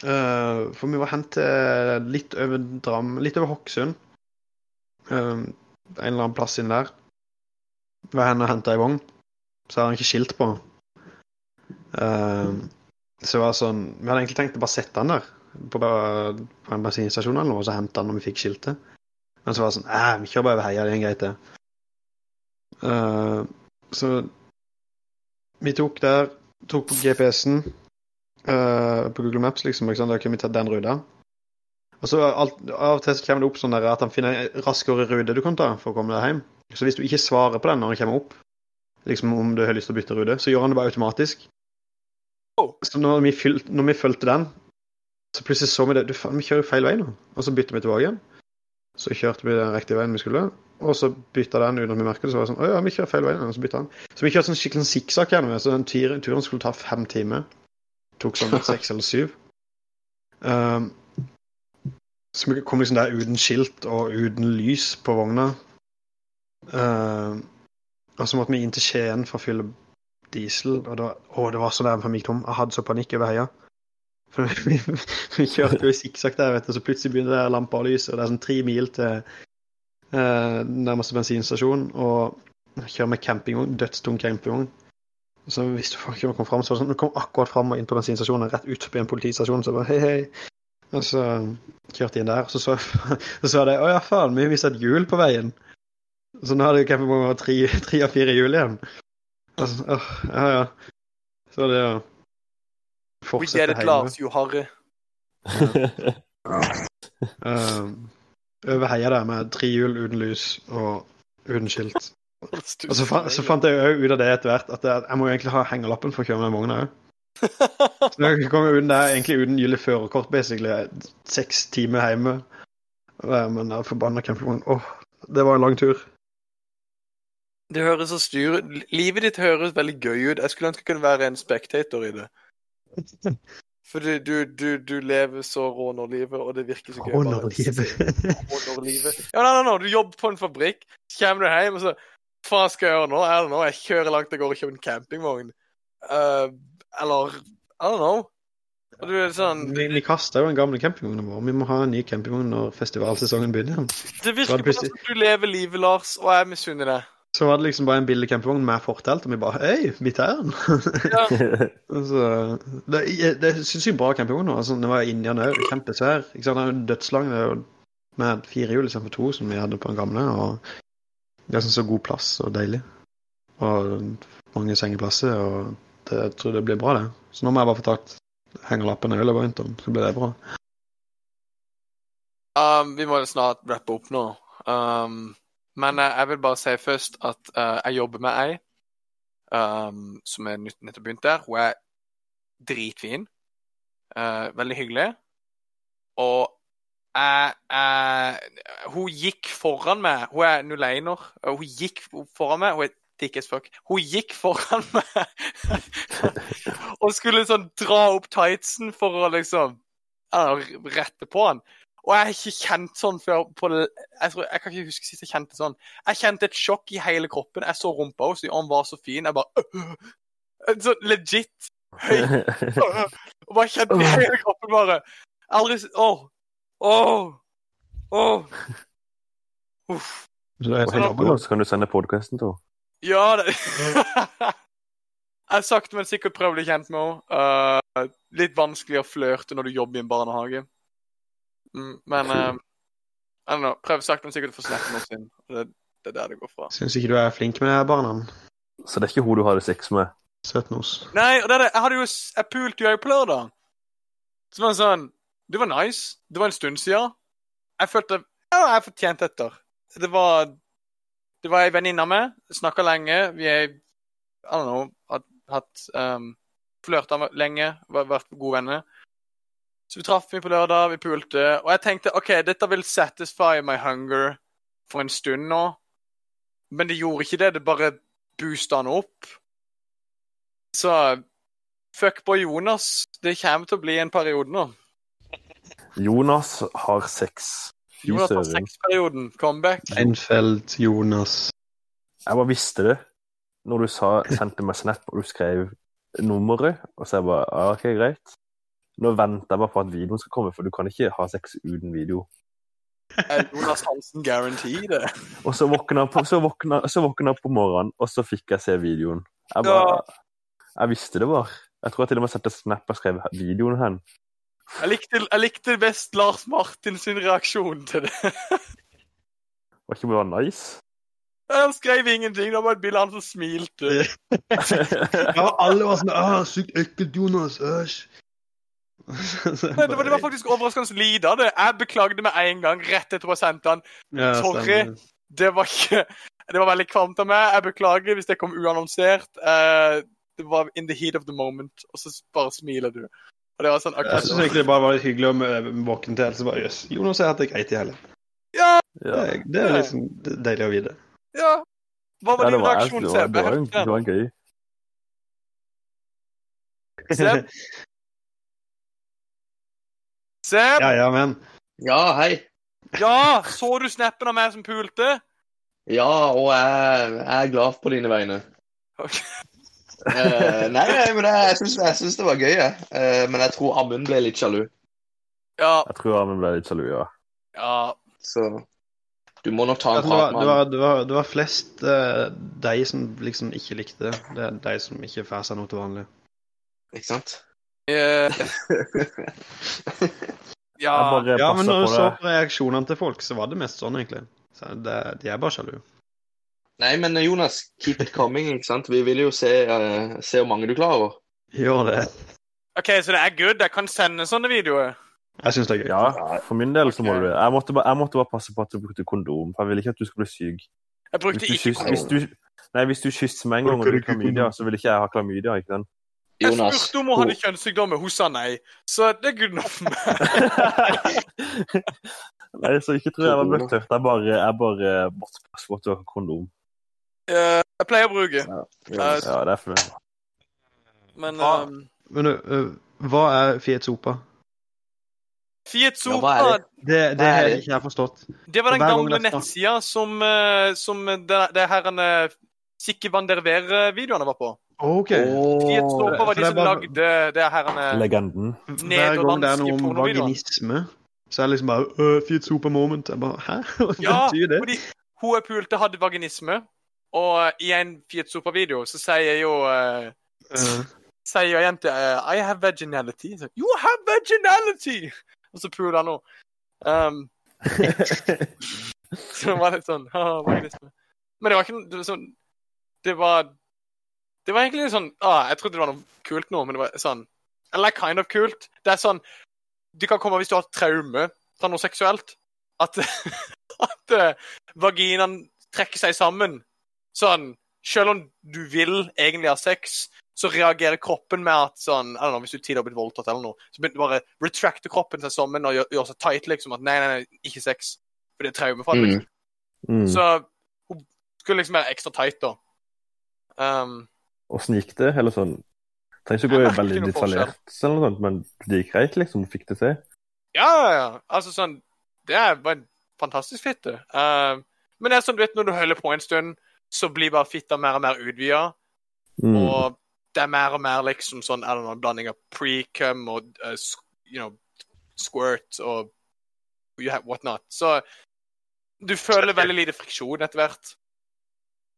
[SPEAKER 3] Uh, for vi var hen til litt over Dram, litt over Hokksund. Eh, en eller annen plass inn der. Var hen og henta ei vogn. Så hadde han ikke skilt på. Eh, så det var sånn Vi hadde egentlig tenkt å bare sette han der på, på en bensinstasjon eller noe, og så hente han når vi fikk skiltet. Men så var det sånn vi kjører bare over heia, det er greit, det. Eh, så vi tok der, tok på GPS-en uh, på Google Maps, liksom. Ikke sant? Da kunne vi tatt den ruta. Og så alt, Av og til så kommer det opp sånn der at han finner en raskere rute du kan ta for å komme deg hjem. Så hvis du ikke svarer på den når han kommer opp, liksom om du har lyst til å bytte rute, så gjør han det bare automatisk.
[SPEAKER 1] Oh.
[SPEAKER 3] Så når vi, fylte, når vi fulgte den, så plutselig så vi det. Du, faen, vi kjører feil vei nå. Og så bytter vi tilbake igjen. Så kjørte vi den riktige veien vi skulle, og så bytta den uten at vi merket det. Så var det sånn Å ja, vi kjører feil vei, og så bytta den. Så vi kjørte sånn skikkelig sikksakk gjennom det. Så den turen, turen skulle ta fem timer. Tok sånn seks eller syv. Um, så vi kom liksom der uten skilt og uten lys på vogna. Um, og så måtte vi inn til Skien for å fylle diesel, og det var, å, det var så nærme for meg tom. Jeg hadde så panikk over heia. For vi, vi kjørte jo i sikksakk der, vet du, så plutselig begynner det lampa å lyse, og det er sånn tre mil til eh, nærmeste bensinstasjon, og jeg kjører med campingvogn, dødstung campingvogn. Så hvis du ikke kom fram, så var det sånn, du kom akkurat fram og inn på bensinstasjonen, rett ut forbi en politistasjon, så bare hei, hei. Og så kjørte jeg inn der, så så, så sa jeg, å ja faen, vi har visst et hjul på veien. Så nå hadde campingvognen tre, tre av fire hjul igjen. Altså, åh, ja, ja. Så det å
[SPEAKER 1] we
[SPEAKER 3] fortsette
[SPEAKER 1] get it. Lars, you harry.
[SPEAKER 3] Um, over heia der med tre hjul uten lys og uten skilt. Og så, fa så fant jeg jo ut av det etter hvert at jeg, jeg må jo egentlig ha hengerlappen for å kjøre med den vogna òg. Så jeg kom uten der, egentlig uten gyldig førerkort, basically. Seks timer hjemme. Men den forbanna campingvognen Åh, det var en lang tur.
[SPEAKER 1] Det høres så styr Livet ditt høres veldig gøy ut. Jeg skulle ønske jeg kunne være en spectator i det. For du, du, du, du lever så rånerlivet, og det virker så gøy.
[SPEAKER 3] Rånerlivet.
[SPEAKER 1] Rånerlivet. Ja, nei, nei, nei, du jobber på en fabrikk, så kommer du hjem, og så Hva skal jeg gjøre nå? I don't know. Jeg kjører langt av gårde og kjøper en campingvogn. Uh, eller I don't know. Og du er sånn
[SPEAKER 3] Vi, vi kasta jo den gamle campingvognen vår. Vi må ha en ny campingvogn når festivalsesongen begynner.
[SPEAKER 1] Det virker bare som du lever livet, Lars, og jeg misunner deg.
[SPEAKER 3] Så var det liksom bare en billig campingvogn med fortelt, og vi bare Hei, vi tar den!
[SPEAKER 1] Ja.
[SPEAKER 3] altså, det, det er sinnssykt bra campingvogn. Altså, den var inni den òg, kjempesvær. Ikke sant? Den er jo dødslang. Det er jo med fire hjul istedenfor to, som vi hadde på den gamle. Og det er sånn så god plass og deilig. Og mange sengeplasser, og det, jeg tror det blir bra, det. Så nå må jeg bare få tatt hengerlappen i løpet om, så blir det bra.
[SPEAKER 1] Um, vi må snart rappe opp nå. Um, men uh, jeg vil bare si først at uh, jeg jobber med ei um, som er nytt- nettopp begynt der. Hun er dritfin. Uh, veldig hyggelig. Og jeg, jeg, hun gikk foran meg. Hun er nuleiner. Hun gikk foran meg. Hun er thick as fuck. Hun gikk foran meg og skulle sånn dra opp tightsen for å liksom rette på han. Og jeg har ikke kjent sånn før på jeg, tror, jeg kan ikke huske sist jeg kjente sånn. Jeg kjente et sjokk i hele kroppen. Jeg så rumpa hennes, og han var så fin. Jeg bare øh, øh, Så legit høy. øh, Og bare kjente i hele kroppen bare. Aldri Åh. Åh. Åh. Uff.
[SPEAKER 3] Så
[SPEAKER 2] etterpå nå, så kan du sende podkasten til henne.
[SPEAKER 1] Ja, det Jeg har sakte, men sikkert prøvd å bli kjent med henne. Uh, litt vanskelig å flørte når du jobber i en barnehage. Mm, men uh, I don't know, prøv sakte, men sikkert å få snappen hennes inn. Det, det er der det går fra.
[SPEAKER 3] Syns ikke du er flink med det her barna.
[SPEAKER 2] Så det er ikke hun du hadde sex med?
[SPEAKER 3] Søtnos.
[SPEAKER 1] Nei, og det er det. Jeg hadde jo Jeg pulte jo på lørdag. Så det var sånn Det var nice. Det var en stund siden. Jeg følte Ja, jeg fortjente etter. Det var Det var ei venninne av meg. Snakka lenge. Vi er I don't know Hatt, hatt um, Flørta med- lenge. Vært gode venner. Så vi traff meg på lørdag, vi pulte, og jeg tenkte OK, dette vil satisfy my hunger for en stund nå. Men det gjorde ikke det. Det bare boosta han opp. Så fuckboy Jonas, det kommer til å bli en periode nå.
[SPEAKER 2] Jonas har sex. Fy
[SPEAKER 1] Jonas har sexperioden. Comeback.
[SPEAKER 3] Einfeld, Jonas
[SPEAKER 2] Jeg bare visste det når du sa, sendte meg snap og du skrev nummeret. Og så jeg bare ja, OK, greit. Nå venter jeg bare på at videoen skal komme, for du kan ikke ha sex uten video.
[SPEAKER 1] Jonas Hansen guarantee det?
[SPEAKER 2] Og så våkna jeg på, så våkna, så våkna jeg på morgenen, og så fikk jeg se videoen. Jeg bare Jeg visste det var. Jeg tror jeg til og med sendte snap og skrev videoen hen.
[SPEAKER 1] Jeg likte, jeg likte best Lars Martin sin reaksjon til det.
[SPEAKER 2] Var ikke bare nice?
[SPEAKER 1] Han skrev ingenting, det var bare et bilde av han som smilte.
[SPEAKER 3] Ja, alle var sånn ah, Sykt ekkelt, Jonas. Æsj.
[SPEAKER 1] Men det var, det var faktisk overraskende lite av det. Jeg beklagde med en gang rett etter å sendte sendt den.
[SPEAKER 3] Ja,
[SPEAKER 1] Sorry. Det var ikke Det var veldig kvalmt av meg. Jeg beklager hvis det kom uannonsert. Uh, det var in the heat of the moment, og så bare smiler du. Og det var sånn
[SPEAKER 3] Jeg
[SPEAKER 1] akkurat
[SPEAKER 3] syns egentlig det bare var litt hyggelig å våkne til. Så bare, jøss, Jonas har hatt det greit i helgen.
[SPEAKER 1] Ja,
[SPEAKER 3] Det, er- det er liksom deilig å vite.
[SPEAKER 1] ja. Hva var
[SPEAKER 2] Ja,
[SPEAKER 1] din reaksjon,
[SPEAKER 2] det var,
[SPEAKER 1] Seb?
[SPEAKER 2] det var, det var gøy.
[SPEAKER 1] Seb? Seb?
[SPEAKER 3] Ja, ja, men
[SPEAKER 4] Ja, hei.
[SPEAKER 1] Ja, så du snappen av meg som pulte?
[SPEAKER 4] Ja, og jeg, jeg er glad på dine vegne.
[SPEAKER 1] Ok.
[SPEAKER 4] uh, nei, nei, men jeg, jeg syns- jeg syns det var gøy, jeg. Uh, men jeg tror Amund ble litt sjalu.
[SPEAKER 1] Ja.
[SPEAKER 2] Jeg tror Amund ble litt sjalu, ja.
[SPEAKER 1] ja.
[SPEAKER 4] Så du må nok ta en prat
[SPEAKER 3] det,
[SPEAKER 4] med ham.
[SPEAKER 3] var, det, var, det var flest uh, de som liksom ikke likte det. Det er de som ikke får seg noe til vanlig.
[SPEAKER 4] Ikke sant?
[SPEAKER 1] Eh, ja.
[SPEAKER 3] Ja, men når du så på reaksjonene til folk, så var det mest sånn, egentlig. Så det, de er bare sjalu.
[SPEAKER 4] Nei, men Jonas, keep it coming, ikke sant? Vi vil jo se, uh, se hvor mange du klarer.
[SPEAKER 3] Gjør det.
[SPEAKER 1] OK, så det er good? Jeg kan sende sånne videoer?
[SPEAKER 3] Jeg syns det er gøy.
[SPEAKER 2] Ja, for min del så må du det. Jeg måtte, bare, jeg måtte bare passe på at du brukte kondom, for jeg ville ikke at du skulle bli syk.
[SPEAKER 1] Jeg brukte ikke
[SPEAKER 2] kondom. hvis du, nei, hvis du kysser meg en gang og du har klamydia, så vil ikke jeg ha klamydia, ikke sant?
[SPEAKER 1] Jeg spurte om hun hadde kjønnssykdommer, hun sa nei. Så det er good enough.
[SPEAKER 2] Nei, så ikke tror jeg var bøttørt. Jeg bare, jeg bare måtte passe på at du har kondom.
[SPEAKER 1] Uh, jeg pleier å bruke.
[SPEAKER 2] Ja, det er for
[SPEAKER 1] men
[SPEAKER 3] Ah.
[SPEAKER 1] um,
[SPEAKER 3] Men uh, hva er Fiat Sopa?
[SPEAKER 1] Fiat
[SPEAKER 4] Ja, hva
[SPEAKER 1] Sopa,
[SPEAKER 4] det?
[SPEAKER 3] Det, det har
[SPEAKER 4] jeg
[SPEAKER 3] ikke jeg forstått.
[SPEAKER 1] det var den gamle nettsida som, eh, som det, det her Van Sikke Vanderveer-videoene var på.
[SPEAKER 3] OK.
[SPEAKER 4] Oh,
[SPEAKER 1] Sopa var de som
[SPEAKER 3] bare-
[SPEAKER 1] lagde det her
[SPEAKER 2] legenden.
[SPEAKER 3] Hver gang det er noe om vaginisme, så er det liksom bare uh, Fiat Sopa moment. Jeg bare Hæ? Hva
[SPEAKER 1] Ja,
[SPEAKER 3] betyr det?
[SPEAKER 1] fordi hun jeg pulte, hadde vaginisme. Og i en Fiat Sopa-video så sier jo uh,
[SPEAKER 3] Uh,
[SPEAKER 1] sier jente uh, I have vaginality. Så, you have vaginality! Og så puler han henne. Um, så det var litt sånn «Haha, vaginisme. Men det var ikke noe sånn Det var Det var egentlig sånn ah, Jeg trodde det var noe kult nå, men det var sånn Eller kind of kult. Det er sånn Det kan komme hvis du har traume fra noe seksuelt. At, at eh, vaginaen trekker seg sammen. Sånn Selv om du vil egentlig ha sex, så reagerer kroppen med at sånn, Jeg vet know, Hvis du tidligere har blitt voldtatt, eller noe, så begynner bare retracter kroppen seg sammen og gjør, gjør seg tight. liksom, at Nei, nei, nei, ikke sex. For det er traume for det. Liksom.
[SPEAKER 2] Mm.
[SPEAKER 1] Så hun skulle liksom være ekstra tight, da. Um,
[SPEAKER 2] Åssen gikk det? Eller sånn Trenger ikke
[SPEAKER 1] å
[SPEAKER 2] gå
[SPEAKER 1] merker
[SPEAKER 2] veldig detaljert, sånt, men det gikk greit, liksom? Du fikk det til?
[SPEAKER 1] ja, ja, ja. Altså sånn Det er bare en fantastisk fitte. Uh, men det er sånn, du vet, når du holder på en stund, så blir bare fitta mer og mer utvida.
[SPEAKER 2] Mm.
[SPEAKER 1] Og det er mer og mer liksom sånn er det noen blanding av pre-cum og uh, you know, squirt og you have whatnot. Så du føler veldig lite friksjon etter hvert.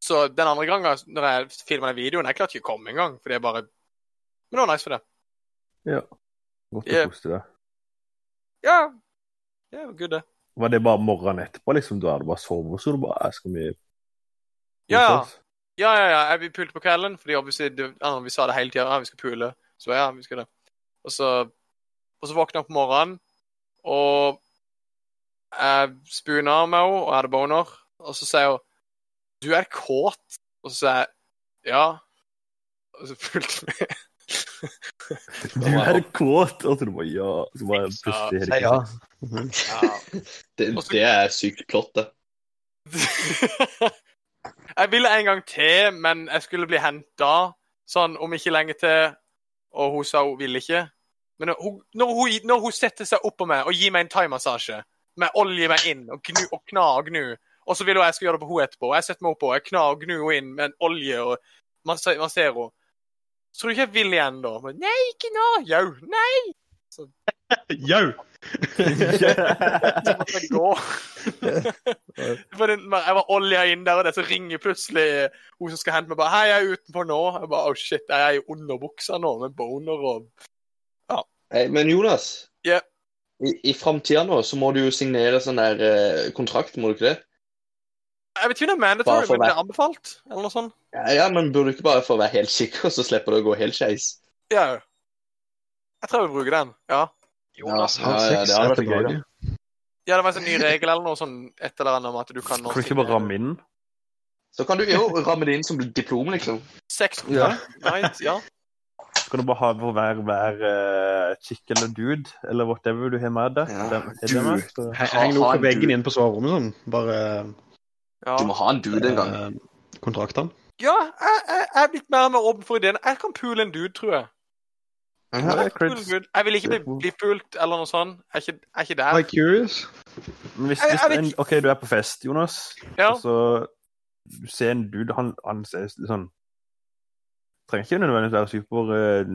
[SPEAKER 1] Så den andre gangen når jeg filma den videoen, jeg klarte ikke å komme engang. For det er bare Men det var nice for det.
[SPEAKER 2] Ja.
[SPEAKER 1] Godt
[SPEAKER 2] å koste deg.
[SPEAKER 1] Ja. Ja, det var good, det.
[SPEAKER 2] Var det bare morgenen etterpå, liksom? Du hadde bare sovet, så du bare Skal vi
[SPEAKER 1] Ja, ja. Ja, ja, ja. Jeg, vi pulte på kvelden, fordi det, ja, vi sa det hele tida. Ja, vi skal pule. Så ja, vi skal det. Og så, og så våkna jeg på morgenen, og jeg spooner med henne, og jeg hadde boner. Og så sier hun 'Du er kåt'. Og så sier jeg 'ja'. Og så fulgte vi.
[SPEAKER 2] Du er kåt! Og så bare ja. Så bare plutselig ikke
[SPEAKER 3] ja.
[SPEAKER 1] Ja.
[SPEAKER 4] Det, det er sykt plott, det.
[SPEAKER 1] jeg ville en gang til, men jeg skulle bli henta sånn om ikke lenge til, og hun sa hun ville ikke. Men hun, når hun, når hun setter seg oppå meg og gir meg en thaimassasje med olje meg inn og, gnu, og kna og gnu, og så vil hun jeg skal gjøre det på henne etterpå, jeg setter meg oppå på, jeg knar og gnur henne inn med en olje og man, ser henne, så tror du ikke jeg vil igjen da? Men, nei, ikke nå! Jau, nei!
[SPEAKER 3] Jau!
[SPEAKER 1] Så måtte jeg gå. Jeg var olja inn der, og det, så ringer plutselig hun som skal hente meg, bare Hei, jeg er utenfor nå. Jeg bare, oh shit, jeg er i underbuksa nå med boner og
[SPEAKER 4] Nei, men Jonas,
[SPEAKER 1] Ja.
[SPEAKER 4] i, i framtida nå så må du jo signere sånn der eh, kontrakt, må du ikke det?
[SPEAKER 1] Jeg vet ikke om det er mandatory, men det er anbefalt. Eller noe sånt.
[SPEAKER 4] Ja, ja, men burde du ikke bare få være helt sikker, så slipper du å gå helt skeis?
[SPEAKER 1] Ja. Jeg tror jeg vil bruke den. Ja.
[SPEAKER 5] Jonas
[SPEAKER 4] Ja,
[SPEAKER 5] har
[SPEAKER 4] ja,
[SPEAKER 3] Sex
[SPEAKER 4] det hadde
[SPEAKER 3] er
[SPEAKER 4] vært gøy,
[SPEAKER 3] da.
[SPEAKER 1] ja, det var en sånn ny regel eller noe sånn et eller annet om at du kan nå
[SPEAKER 2] Kan du ikke bare ramme inn?
[SPEAKER 4] Så kan du jo ramme det inn som diplom, liksom.
[SPEAKER 1] Seks
[SPEAKER 2] Ja.
[SPEAKER 1] night, ja.
[SPEAKER 2] Så kan du bare ha for hver, hver uh, chick eller dude, eller whatever du har med deg.
[SPEAKER 4] Ja,
[SPEAKER 3] Heng noe på veggen
[SPEAKER 4] inn
[SPEAKER 3] inne på soverommet sånn. Bare
[SPEAKER 1] ja.
[SPEAKER 4] Du må ha en dude en gang.
[SPEAKER 3] eh, kontraktene.
[SPEAKER 1] Ja, jeg, jeg, jeg er blitt mer og mer åpen for ideen. Jeg kan pule en dude, tror jeg. Jeg, Jeg, jeg vil ikke bli, bli pult eller noe sånt. Jeg er ikke, jeg er ikke der.
[SPEAKER 3] Like curious.
[SPEAKER 2] Men hvis, hvis en, OK, du er på fest, Jonas,
[SPEAKER 1] Ja.
[SPEAKER 2] og så du ser en dude Han, han ser sånn Trenger ikke nødvendigvis være super eh,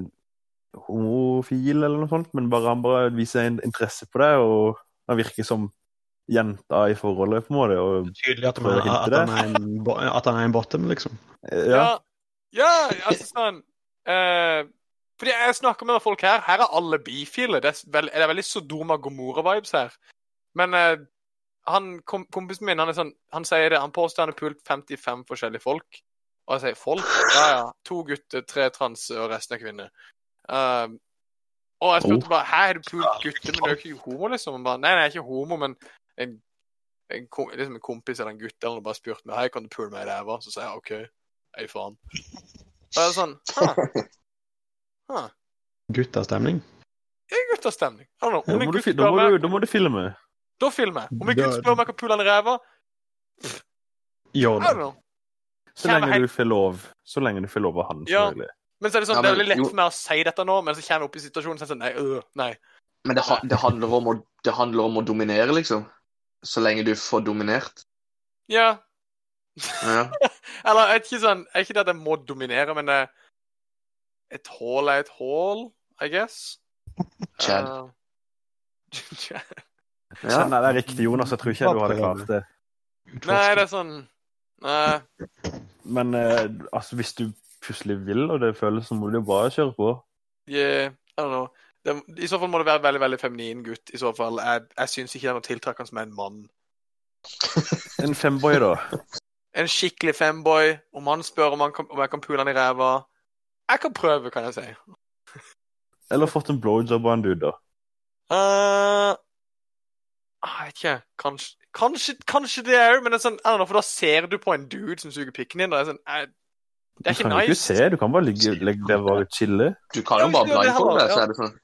[SPEAKER 2] homofil eller noe sånt, men bare han bare viser en interesse på deg, og han virker som jenta i forholdet, på en måte. Og,
[SPEAKER 3] Tydelig at, man, at, han er en, at han er en bottom, liksom.
[SPEAKER 1] Ja,
[SPEAKER 2] ja.
[SPEAKER 1] ja altså sånn uh, Fordi jeg snakker med folk her. Her er alle bifile. Det er, veld, det er veldig Sodoma Gomorra-vibes her. Men uh, han, kom, kompisen min han, er sånn, han sier det, han påstår han har pult 55 forskjellige folk. Og jeg sier folk? Ja ja. To gutter, tre trans og resten er kvinner. Uh, og jeg spurte bare Hæ, er du pult gutter, men du er jo ikke homo, liksom? Han bare, nei, nei, jeg er ikke homo, men en, en, liksom en kompis eller en gutt eller noe bare spurt meg Hei, kan du pule meg i ræva? Så sier jeg OK. Hei, faen. Og jeg er sånn huh. Huh.
[SPEAKER 3] Guttastemning.
[SPEAKER 1] Det er guttastemning.
[SPEAKER 2] Da
[SPEAKER 1] en
[SPEAKER 2] må,
[SPEAKER 1] gutt
[SPEAKER 2] da, må du, da må du filme.
[SPEAKER 1] da filmer jeg. Om en gutt spør meg om jeg kan pule han i ræva,
[SPEAKER 3] Gjør det.
[SPEAKER 2] Så lenge du får lov. Så lenge du får lov av han.
[SPEAKER 1] Ja.
[SPEAKER 2] selvfølgelig.
[SPEAKER 1] Men så er det sånn,
[SPEAKER 4] Ja,
[SPEAKER 1] det er
[SPEAKER 4] men
[SPEAKER 1] veldig lett
[SPEAKER 4] jo-
[SPEAKER 1] for meg å si dette nå, men så kommer jeg opp i situasjonen så er jeg sånn Nei, øh, nei.
[SPEAKER 4] Men det, det, handler om å, det handler om å dominere, liksom. Så lenge du får dominert.
[SPEAKER 1] Ja.
[SPEAKER 4] Ja.
[SPEAKER 1] Eller jeg ikke sånn Jeg er ikke det at jeg må dominere, men det, et hull er et hull, I guess.
[SPEAKER 4] Chad.
[SPEAKER 1] Uh,
[SPEAKER 2] Så, nei, det er riktig, Jonas. Jeg tror ikke du hadde klart det.
[SPEAKER 1] nei, det er sånn Nei.
[SPEAKER 2] Men eh, altså, hvis du plutselig vil, og det føles, så må du jo bare kjøre på.
[SPEAKER 1] Yeah, I don't know. Det, I så fall må det være veldig veldig feminin gutt. I så fall. Jeg, jeg syns ikke det er noe tiltrekkende med en mann.
[SPEAKER 2] En femboy, da.
[SPEAKER 1] En skikkelig femboy. Om han spør om, han kan, om jeg kan pule han i ræva Jeg kan prøve, kan jeg si.
[SPEAKER 2] Eller fått en blowjob av en dude, da.
[SPEAKER 1] Uh, jeg vet ikke. Kanskje, kanskje, kanskje det òg, men det er sånn, know, for da ser du på en dude som suger pikken din. Og det er sånn jeg, Det er ikke nice.
[SPEAKER 2] Du kan jo ikke se, du kan bare ligge, legge der og chille.
[SPEAKER 4] Du kan jo bare blindfolde deg, så er det sånn.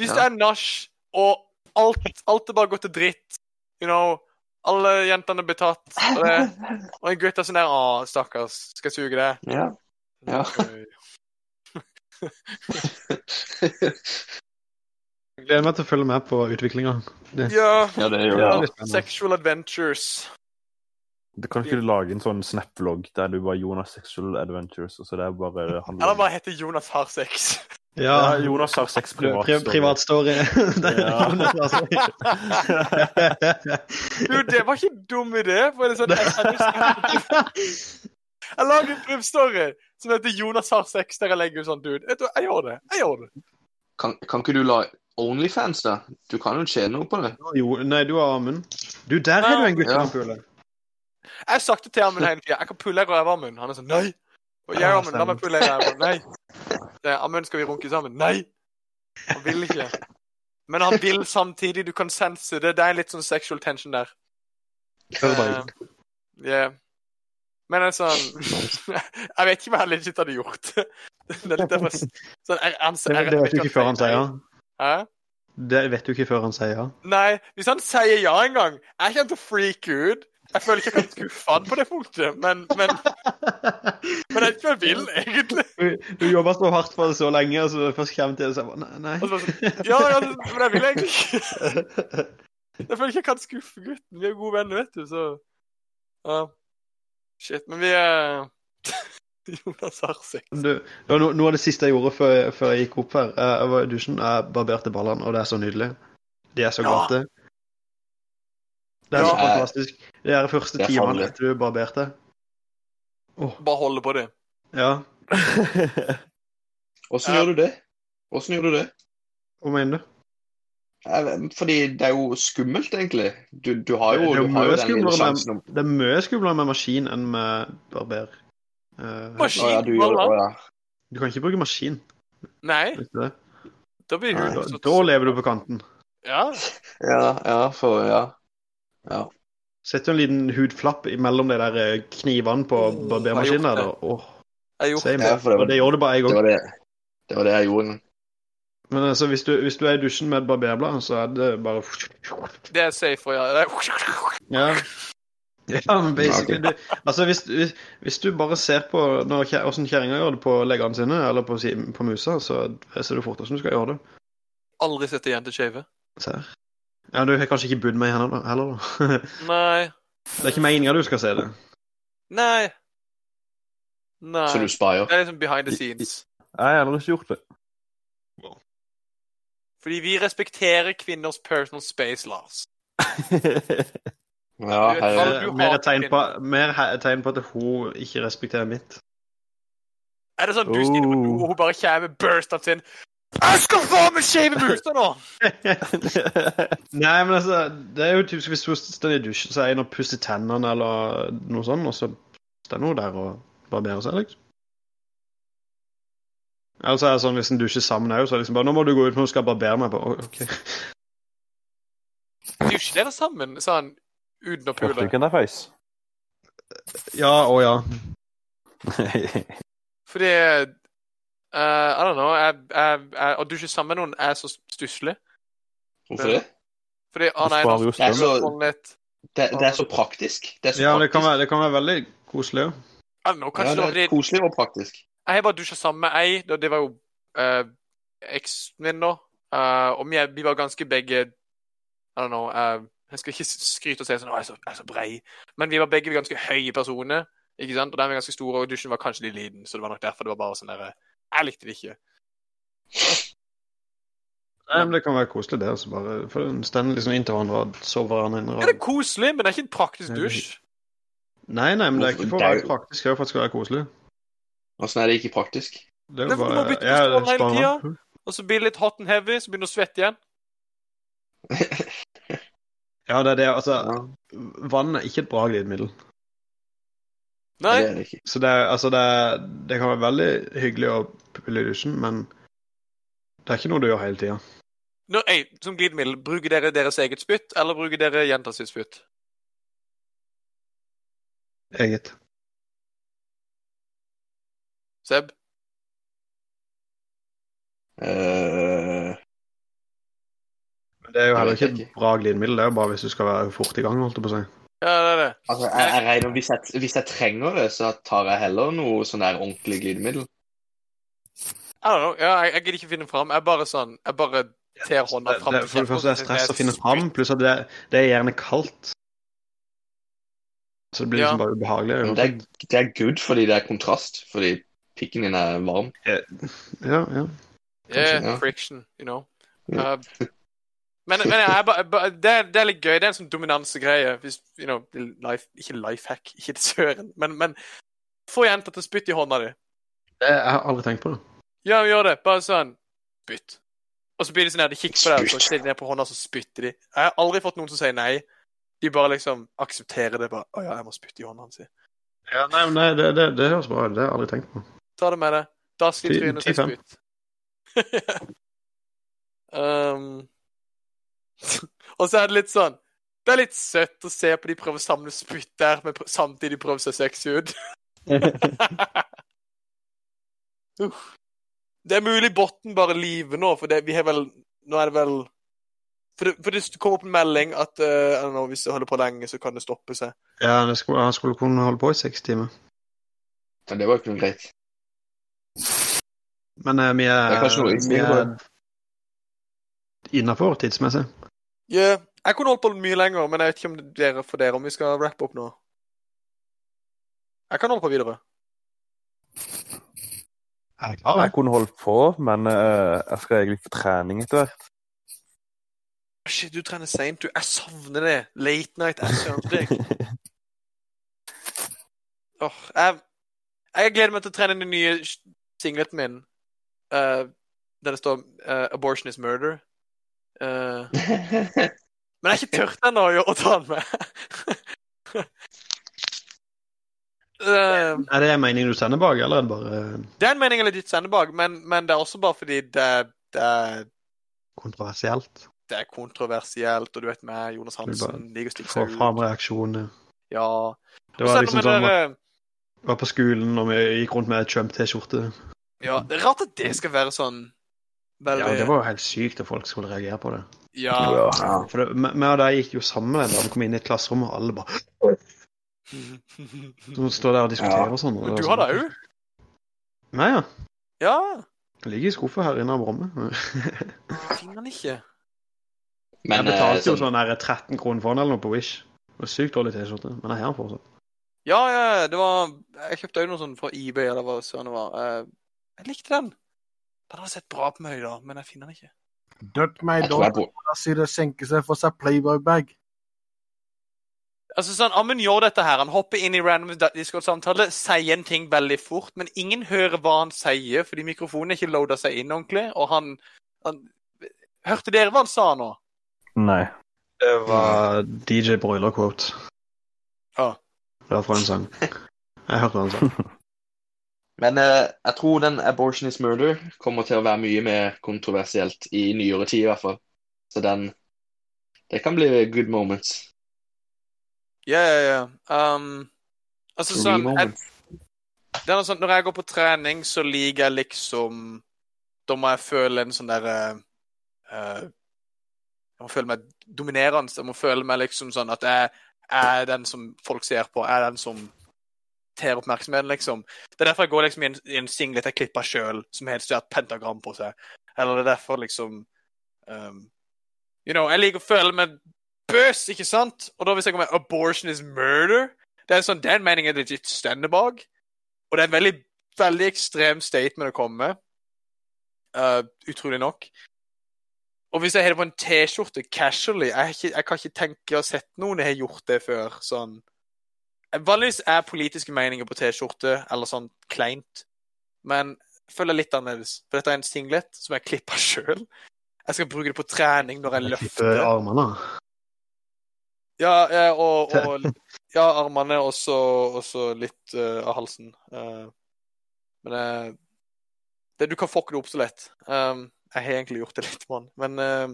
[SPEAKER 1] Hvis
[SPEAKER 4] Ja.
[SPEAKER 1] det er nach, og alt, alt er bare gått til dritt You know, alle jentene blir tatt, og, det, og en gutt er sånn der Å, stakkars, skal jeg suge det?
[SPEAKER 4] Ja. Ja.
[SPEAKER 3] Jeg gleder meg til å følge med på utviklinga.
[SPEAKER 1] Ja.
[SPEAKER 4] ja, det gjør
[SPEAKER 1] ja.
[SPEAKER 4] det.
[SPEAKER 3] spennende.
[SPEAKER 1] Sexual adventures.
[SPEAKER 2] Du kan ikke lage en sånn snap-vlogg der du bare Jonas Sexual Adventures, og så det er bare handler
[SPEAKER 1] Eller bare heter Jonas har sex.
[SPEAKER 2] Ja,
[SPEAKER 3] Ja,
[SPEAKER 2] Jonas har sex privat.
[SPEAKER 3] pri privatstory. Er.
[SPEAKER 1] Du, det var ikke en dum idé. For det er sånn, jeg, jeg, lager en prøvstory som heter Jonas har sex, der jeg legger ut sånn dude. Vet du, jeg gjør det. Jeg gjør det.
[SPEAKER 4] Kan, kan ikke du la Onlyfans, da? Du kan jo tjene noe på det.
[SPEAKER 3] Jo, nei, du har Amund. Du, der har du en gutt
[SPEAKER 4] Ja.
[SPEAKER 1] Jeg har sagt det til Amund hele tida. Jeg kan pulle i ræva, Amund. Han er sånn nei. Og jeg, Amund, la meg pulle i ræva. Nei. Det er, Amund, skal vi runke sammen? Nei. Han vil ikke. Men han vil samtidig. Du kan sense det. Det er litt sånn sexual tension der.
[SPEAKER 3] Ut.
[SPEAKER 1] Eh, yeah. Men sånn Jeg vet ikke hva jeg legit hadde gjort. Det er litt derfor sånn, jeg, han, jeg,
[SPEAKER 3] det vet du ikke før han sier ja.
[SPEAKER 1] Hæ?
[SPEAKER 3] Det vet du ikke før han sier ja.
[SPEAKER 1] Nei, hvis han sier ja en gang, jeg kommer til å freake ut. Jeg føler ikke jeg kan skuffe han på det punktet, men, men, men jeg hva jeg vil, egentlig.
[SPEAKER 3] Du, du jobba så hardt for det så lenge, og så først kommer til det, så jeg bare Nei. nei.
[SPEAKER 1] Og så bare sånn, ja, ja, men jeg vil egentlig ikke. Jeg føler ikke jeg kan skuffe gutten. Vi er gode venner, vet du, så ja. Shit, men vi er Jonas har sex.
[SPEAKER 3] Du, no, noe av det siste jeg gjorde før, før jeg gikk opp her. Jeg, jeg var i dusjen, jeg barberte ballene, og det er så nydelig. De er så
[SPEAKER 1] Ja.
[SPEAKER 3] Det er så
[SPEAKER 4] Ja.
[SPEAKER 3] fantastisk. De første
[SPEAKER 4] Det er
[SPEAKER 3] timene
[SPEAKER 4] farlig.
[SPEAKER 3] etter du barberte.
[SPEAKER 1] Bare holde på det.
[SPEAKER 3] Ja,
[SPEAKER 4] Åssen
[SPEAKER 1] Ja.
[SPEAKER 4] gjør du det? Åssen gjør du det?
[SPEAKER 3] hva mener du?
[SPEAKER 4] Fordi det er jo skummelt, egentlig. Du, du har jo,
[SPEAKER 3] Det er jo
[SPEAKER 4] den sjansen om
[SPEAKER 3] Det er mye skumlere med maskin enn med barber. Eh,
[SPEAKER 1] Maskin?
[SPEAKER 4] Å ja, du gjør det. Å, ja.
[SPEAKER 3] du kan ikke bruke maskin.
[SPEAKER 1] Nei,
[SPEAKER 3] det?
[SPEAKER 1] da blir
[SPEAKER 4] Nei,
[SPEAKER 3] Da, da lever du på kanten.
[SPEAKER 1] Ja.
[SPEAKER 4] ja, ja, for ja.
[SPEAKER 3] Sett jo en liten hudflapp mellom de der eh, knivene på barbermaskinen.
[SPEAKER 1] jeg.
[SPEAKER 3] Åh,
[SPEAKER 1] Jeg har gjort
[SPEAKER 3] same.
[SPEAKER 4] Ja, for det var-
[SPEAKER 3] det gjorde du bare én
[SPEAKER 4] Det var det, det var det jeg gjorde.
[SPEAKER 3] Men altså, hvis du, hvis du er i dusjen med et barberblad, så er det bare
[SPEAKER 1] Det er safe, å Det er...
[SPEAKER 3] Ja. Ja, men basically du, Altså, hvis, hvis, hvis du bare ser på åssen kjerringa gjør det på leggene sine, eller på, på musa, så ser du fort hvordan du skal gjøre det.
[SPEAKER 1] Aldri sett ei jente shave.
[SPEAKER 3] Ser. Ja, du har kanskje ikke budd med henne da, heller, da.
[SPEAKER 1] Nei.
[SPEAKER 3] Det er ikke meninga du skal se det.
[SPEAKER 1] Nei. Nei.
[SPEAKER 4] Så du spaier.
[SPEAKER 1] Det er liksom behind the scenes.
[SPEAKER 2] Jeg har heller ikke gjort det.
[SPEAKER 1] Fordi vi respekterer kvinners personal space, Lars.
[SPEAKER 4] Ja,
[SPEAKER 1] herregud.
[SPEAKER 4] her,
[SPEAKER 3] mer et tegn, på, mer tegn på at hun ikke respekterer mitt.
[SPEAKER 1] Er det sånn du do,
[SPEAKER 2] Oh.
[SPEAKER 1] og hun bare kommer med burstene sin Jeg skal faen meg shave musa nå!
[SPEAKER 3] Nei, men altså, det er jo typisk hvis hun står i dusjen, så er en og pusser tennene eller noe sånt, og så står hun der og barberer seg, liksom. Eller så er det sånn hvis en dusjer sammen òg, så er det liksom bare 'Nå må du gå ut, for nå skal jeg barbere meg.' på. OK.
[SPEAKER 1] Dusjer dere sammen sånn uten å
[SPEAKER 2] Hørte du
[SPEAKER 1] pule?
[SPEAKER 2] ikke face?
[SPEAKER 3] Ja og ja.
[SPEAKER 1] Fordi eh, I don't know jeg, jeg, jeg, Å dusje sammen med noen er så stusslig.
[SPEAKER 4] hvorfor det?
[SPEAKER 1] Fordi er
[SPEAKER 2] sparer
[SPEAKER 4] Det er så,
[SPEAKER 1] litt
[SPEAKER 4] det, det er så praktisk. Det er så
[SPEAKER 3] Ja, det kan, være, det kan være veldig koselig òg.
[SPEAKER 4] Ja, det er koselig og praktisk.
[SPEAKER 1] Jeg har bare dusja sammen med ei. Det var jo uh, eksvenninner. Uh, og vi, er- vi var ganske begge I don't know Uh, Jeg skal ikke skryte og si sånn Å, jeg er så, jeg er så brei. Men vi var begge ganske høye personer. Ikke sant? Og den var ganske stor, og dusjen var kanskje litt liten. Så det var nok derfor det var bare sånn der Jeg likte det ikke.
[SPEAKER 3] Nei, men det kan være koselig, det. altså bare For Den stender liksom inntil hverandre og sover hverandre inn
[SPEAKER 1] det er koselig, men det er ikke en praktisk dusj.
[SPEAKER 3] Nei, nei, men det er ikke for å være praktisk, det er for at det skal være koselig.
[SPEAKER 4] Åssen er det ikke praktisk?
[SPEAKER 3] Det er
[SPEAKER 1] Det er for
[SPEAKER 3] bare
[SPEAKER 1] å bytte
[SPEAKER 3] ja,
[SPEAKER 1] hele tida. Og så blir det litt hot and heavy, så begynner du å svette igjen.
[SPEAKER 3] Ja, det er det. Altså,
[SPEAKER 4] Ja,
[SPEAKER 3] vann er ikke et bra glidemiddel.
[SPEAKER 1] Nei.
[SPEAKER 4] det er det ikke.
[SPEAKER 3] Så det, altså det, det kan være veldig hyggelig å pulle i dusjen, men det er ikke noe du gjør hele tida.
[SPEAKER 1] Nå, ei, som glidemiddel, bruker dere deres eget spytt, eller bruker dere jenta sitt spytt?
[SPEAKER 3] Eget.
[SPEAKER 1] Seb?
[SPEAKER 4] Uh...
[SPEAKER 3] Men det er jo heller ikke et bra glidemiddel, det er jo bare hvis du skal være fort i gang, holdt jeg på å si.
[SPEAKER 1] Ja, det er det.
[SPEAKER 4] altså, jeg, jeg regner, hvis, jeg, hvis jeg trenger det, så tar jeg heller noe sånn der ordentlig glidemiddel.
[SPEAKER 1] I don't know. Ja, jeg, jeg gidder ikke finne fram. Jeg bare sånn Jeg bare ter hånda
[SPEAKER 3] Det,
[SPEAKER 1] fram
[SPEAKER 3] det, for det første er det stress å finne fram, pluss at det, det er gjerne kaldt. Så det blir
[SPEAKER 1] Ja.
[SPEAKER 3] liksom bare ubehagelig.
[SPEAKER 4] Men det, er, det er good fordi det er kontrast, fordi pikken din er varm.
[SPEAKER 3] Ja, ja.
[SPEAKER 1] Yeah,
[SPEAKER 4] ja.
[SPEAKER 1] friction, you know.
[SPEAKER 4] Ja.
[SPEAKER 1] Uh, men men jeg, er jeg det, er- det er litt gøy. Det er en sånn dominansegreie. Hvis, you know, life, ikke life hack, ikke til søren, men, men få jenta til å spytte i hånda di.
[SPEAKER 3] Jeg har aldri tenkt på det.
[SPEAKER 1] Ja, vi gjør det. Bare sånn Spytt. Og så blir de sånn her, de kikker på deg, og så ser de ned på hånda, så spytter de. Jeg har aldri fått noen som sier nei. De bare liksom aksepterer det. bare, 'Å ja, jeg må spytte i hånda hans'.
[SPEAKER 3] Ja, nei, men nei, det, det, det høres bra ut. Det har jeg aldri tenkt på.
[SPEAKER 1] Ta det med deg. Da i
[SPEAKER 3] du
[SPEAKER 1] trynet og si
[SPEAKER 3] 10-5.
[SPEAKER 1] spytt. um, og så er det litt sånn Det er litt søtt å se på de prøver å samle spytt der, men samtidig prøver å se sexy ut. Uff. Det er mulig botten bare lyver nå, for det, vi har vel Nå er det vel For det, for det kommer opp en melding at uh, don't know, hvis det holder på lenge, så kan det stoppe seg.
[SPEAKER 3] Ja, skulle, han skulle kunne holde på i seks timer.
[SPEAKER 4] Men det var jo ikke noe greit.
[SPEAKER 3] Men uh, vi
[SPEAKER 4] Det
[SPEAKER 3] er,
[SPEAKER 4] er
[SPEAKER 3] er innafor tidsmessig.
[SPEAKER 1] Ja, jeg kunne holdt på mye lenger, men jeg vet ikke om det dere for dere om vi skal rappe opp nå. Jeg kan holde på videre.
[SPEAKER 3] Er jeg klar?
[SPEAKER 2] Jeg kunne holdt på, men uh, jeg skal egentlig få trening etter hvert.
[SPEAKER 1] Shit, du trener seint, du. Jeg savner det. Late night søndag. Åh, jeg, jeg gleder meg til å trene den nye singleten min. uh, der det står uh, 'Abortion is murder'. Uh, men jeg har ikke tørt ennå å ta den med. Eh,
[SPEAKER 3] Er det mening du sender bak, eller er det bare
[SPEAKER 1] det er en mening eller ditt sendebak, men, men det er også bare fordi det, det, er-
[SPEAKER 3] kontroversielt?
[SPEAKER 1] det er kontroversielt, og du vet meg, Jonas Hansen, liker å stikke
[SPEAKER 3] Få
[SPEAKER 1] seg
[SPEAKER 3] fram
[SPEAKER 1] ut.
[SPEAKER 3] reaksjoner.
[SPEAKER 1] Ja.
[SPEAKER 3] Det var liksom sånn
[SPEAKER 1] det der,
[SPEAKER 3] var på skolen og vi gikk rundt med Trump-T-skjorte.
[SPEAKER 1] Ja, det er rart at det skal være sånn veldig
[SPEAKER 3] Ja, det var jo helt sykt at folk skulle reagere på det.
[SPEAKER 1] Ja.
[SPEAKER 4] Ja.
[SPEAKER 3] For vi og de gikk jo sammen da vi kom inn i et klasserom, og alle bare De står der og diskuterer
[SPEAKER 4] Ja.
[SPEAKER 3] og sånn.
[SPEAKER 1] Men du har det
[SPEAKER 3] sånn-
[SPEAKER 1] òg?
[SPEAKER 3] Nei, ja.
[SPEAKER 1] Ja.
[SPEAKER 3] Det ligger i skuffa her inne av rommet.
[SPEAKER 1] Finner den ikke.
[SPEAKER 4] Men jeg
[SPEAKER 3] betalte jo
[SPEAKER 4] sånn,
[SPEAKER 3] sånn der 13 kroner for den eller noe på Wish. Det var Sykt dårlig T-skjorte, men jeg har den fortsatt.
[SPEAKER 1] Ja, ja, det var Jeg kjøpte òg noe sånn fra eBay, eller hva søren det var. Eh, Jeg likte den. Den hadde sett bra på meg i dag, men jeg finner den ikke.
[SPEAKER 5] Dødt meg da. Da sier det senker seg for seg Playboy-bag.
[SPEAKER 1] Altså sånn, Amund gjør dette her. Han hopper inn i random Discord-samtale, sier en ting veldig fort, men ingen hører hva han sier, fordi mikrofonen er ikke loada seg inn ordentlig, og han, han Hørte dere hva han sa nå?
[SPEAKER 2] Nei.
[SPEAKER 3] Det var DJ Broiler-quote.
[SPEAKER 1] Ja.
[SPEAKER 3] Det var fra en sang. Jeg hørte hva han sa.
[SPEAKER 4] Men eh, jeg tror den 'Abortion is murder' kommer til å være mye mer kontroversielt i nyere tid, i hvert fall. Så den Det kan bli good moments.
[SPEAKER 1] Ja, yeah. ja. Um, altså sånn jeg, det er noe sånt Når jeg går på trening, så liker jeg liksom Da må jeg føle en sånn derre uh, Jeg må føle meg dominerende. Jeg må føle meg liksom sånn at jeg er den som folk ser på. Jeg er den som ter oppmerksomheten, liksom. Det er derfor jeg går liksom i en, i en singlet jeg klipper sjøl, som har et pentagram på seg. Eller det er derfor liksom um, You know, jeg liker å føle meg bøs, ikke sant? Og da hvis jeg kommer med 'abortion is murder' Det er sånn, Den meningen er legit stender bak. Og det er en veldig, veldig ekstrem statement å komme med. Uh, utrolig nok. Og hvis jeg har det på en T-skjorte casually jeg, ikke, jeg kan ikke tenke å ha sett noen jeg har gjort det før. sånn Vanligvis er politiske meninger på T-skjorte eller sånn kleint, men jeg føler litt annerledes. For dette er en singlet som jeg klipper sjøl. Jeg skal bruke det på trening når jeg løfter.
[SPEAKER 3] klipper armene.
[SPEAKER 1] Ja, ja, og, og ja, armene og så litt uh, av halsen. Uh, men uh, det, du kan fucke det opp så lett. Um, jeg har egentlig gjort det litt, mann. Men eh,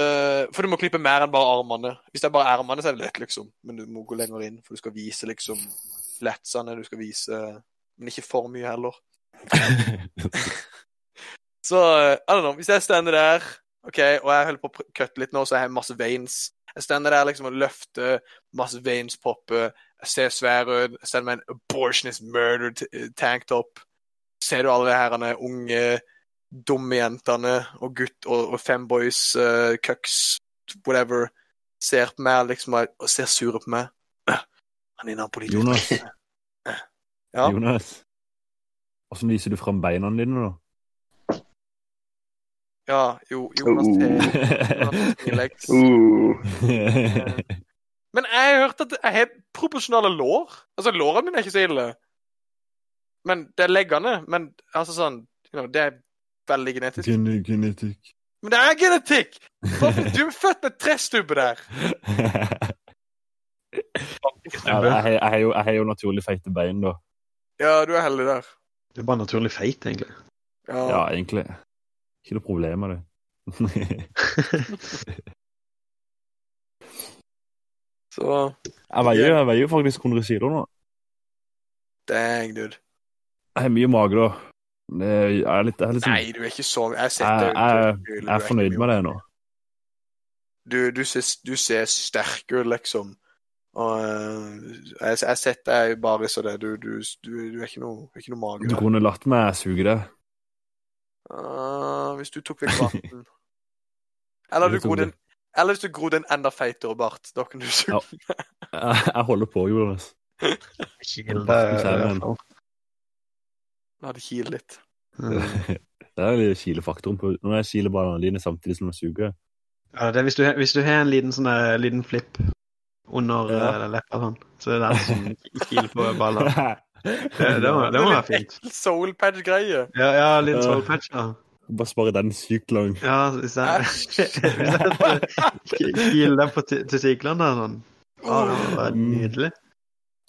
[SPEAKER 1] eh, For du må klippe mer enn bare armene. Hvis det er bare armene, så er det lett, liksom. Men du må gå lenger inn, for du skal vise liksom letsene. Du skal vise Men ikke for mye heller. Så eh, I don't know, hvis jeg stender der, ok, og jeg holder på å kutte litt nå, så jeg har masse veins. Jeg stender der liksom og løfter, masse veins popper, jeg ser svær ut, jeg stender med en abortionist murder tanked tanktop. Ser du alle de her unge, dumme jentene og gutt og, og femboys, uh, cucks, whatever, ser på meg liksom og ser sure på meg. Han er inne politisk.
[SPEAKER 2] Jonas.
[SPEAKER 1] Ja.
[SPEAKER 2] Jonas. Åssen viser du fram beina dine, da?
[SPEAKER 1] Ja, jo, Jonas T. Jonas har.
[SPEAKER 4] Uh.
[SPEAKER 1] Men jeg har hørt at jeg har proporsjonale lår. Altså, lårene mine er ikke så ille. Men det er leggene. Men altså sånn you know, Det er veldig genetisk.
[SPEAKER 2] Gen Genetikk.
[SPEAKER 1] Men det er genetikk! Du er født med trestubbe der.
[SPEAKER 2] ja, jeg, har- jeg, jo, jeg har jo naturlig feite bein, da.
[SPEAKER 1] Ja, du er heldig der.
[SPEAKER 3] Du er bare naturlig feit, egentlig.
[SPEAKER 1] Ja.
[SPEAKER 2] Ja, egentlig. Ikke noe problem med det.
[SPEAKER 1] Så
[SPEAKER 2] jeg, veier, jeg veier faktisk 100 kilo nå.
[SPEAKER 1] dang, dude.
[SPEAKER 2] Jeg har mye mage, da. Jeg er litt, jeg er litt sånn-
[SPEAKER 1] Nei, du er ikke så Jeg
[SPEAKER 2] jeg, jeg, jeg er fornøyd med det nå.
[SPEAKER 1] Du, du, ser, du ser sterk ut, liksom. Og eh, jeg jeg har sett deg bare så det. Du, du, du, du er ikke noe, ikke noe mage.
[SPEAKER 2] Du kunne latt meg suge det.
[SPEAKER 1] Ah, hvis du tok vekk barten. Eller, du
[SPEAKER 2] Jeg tok
[SPEAKER 1] grodde
[SPEAKER 2] det.
[SPEAKER 1] en, eller hvis du grodde en enda feitere bart. Da kan du suge.
[SPEAKER 2] Ja. Jeg, holder på, Jonas.
[SPEAKER 3] Kile.
[SPEAKER 1] La det kile litt.
[SPEAKER 2] Det er litt kilefaktoren på når jeg kiler ballene dine samtidig som jeg suger.
[SPEAKER 3] Ja, det er hvis du, hvis du har en liten sånn liten flipp under
[SPEAKER 2] Ja.
[SPEAKER 3] eh, leppa sånn, så er det den som kiler på ballene. Det, det, må, det må være fint.
[SPEAKER 1] Soul patch-greie.
[SPEAKER 3] Ja, ja litt
[SPEAKER 2] soulpatch,
[SPEAKER 3] soul patch, da.
[SPEAKER 2] Bare spare den sykt lang.
[SPEAKER 3] Ja, hvis jeg hvis kiler den på t- testiklene der sånn. Ja, det må være nydelig.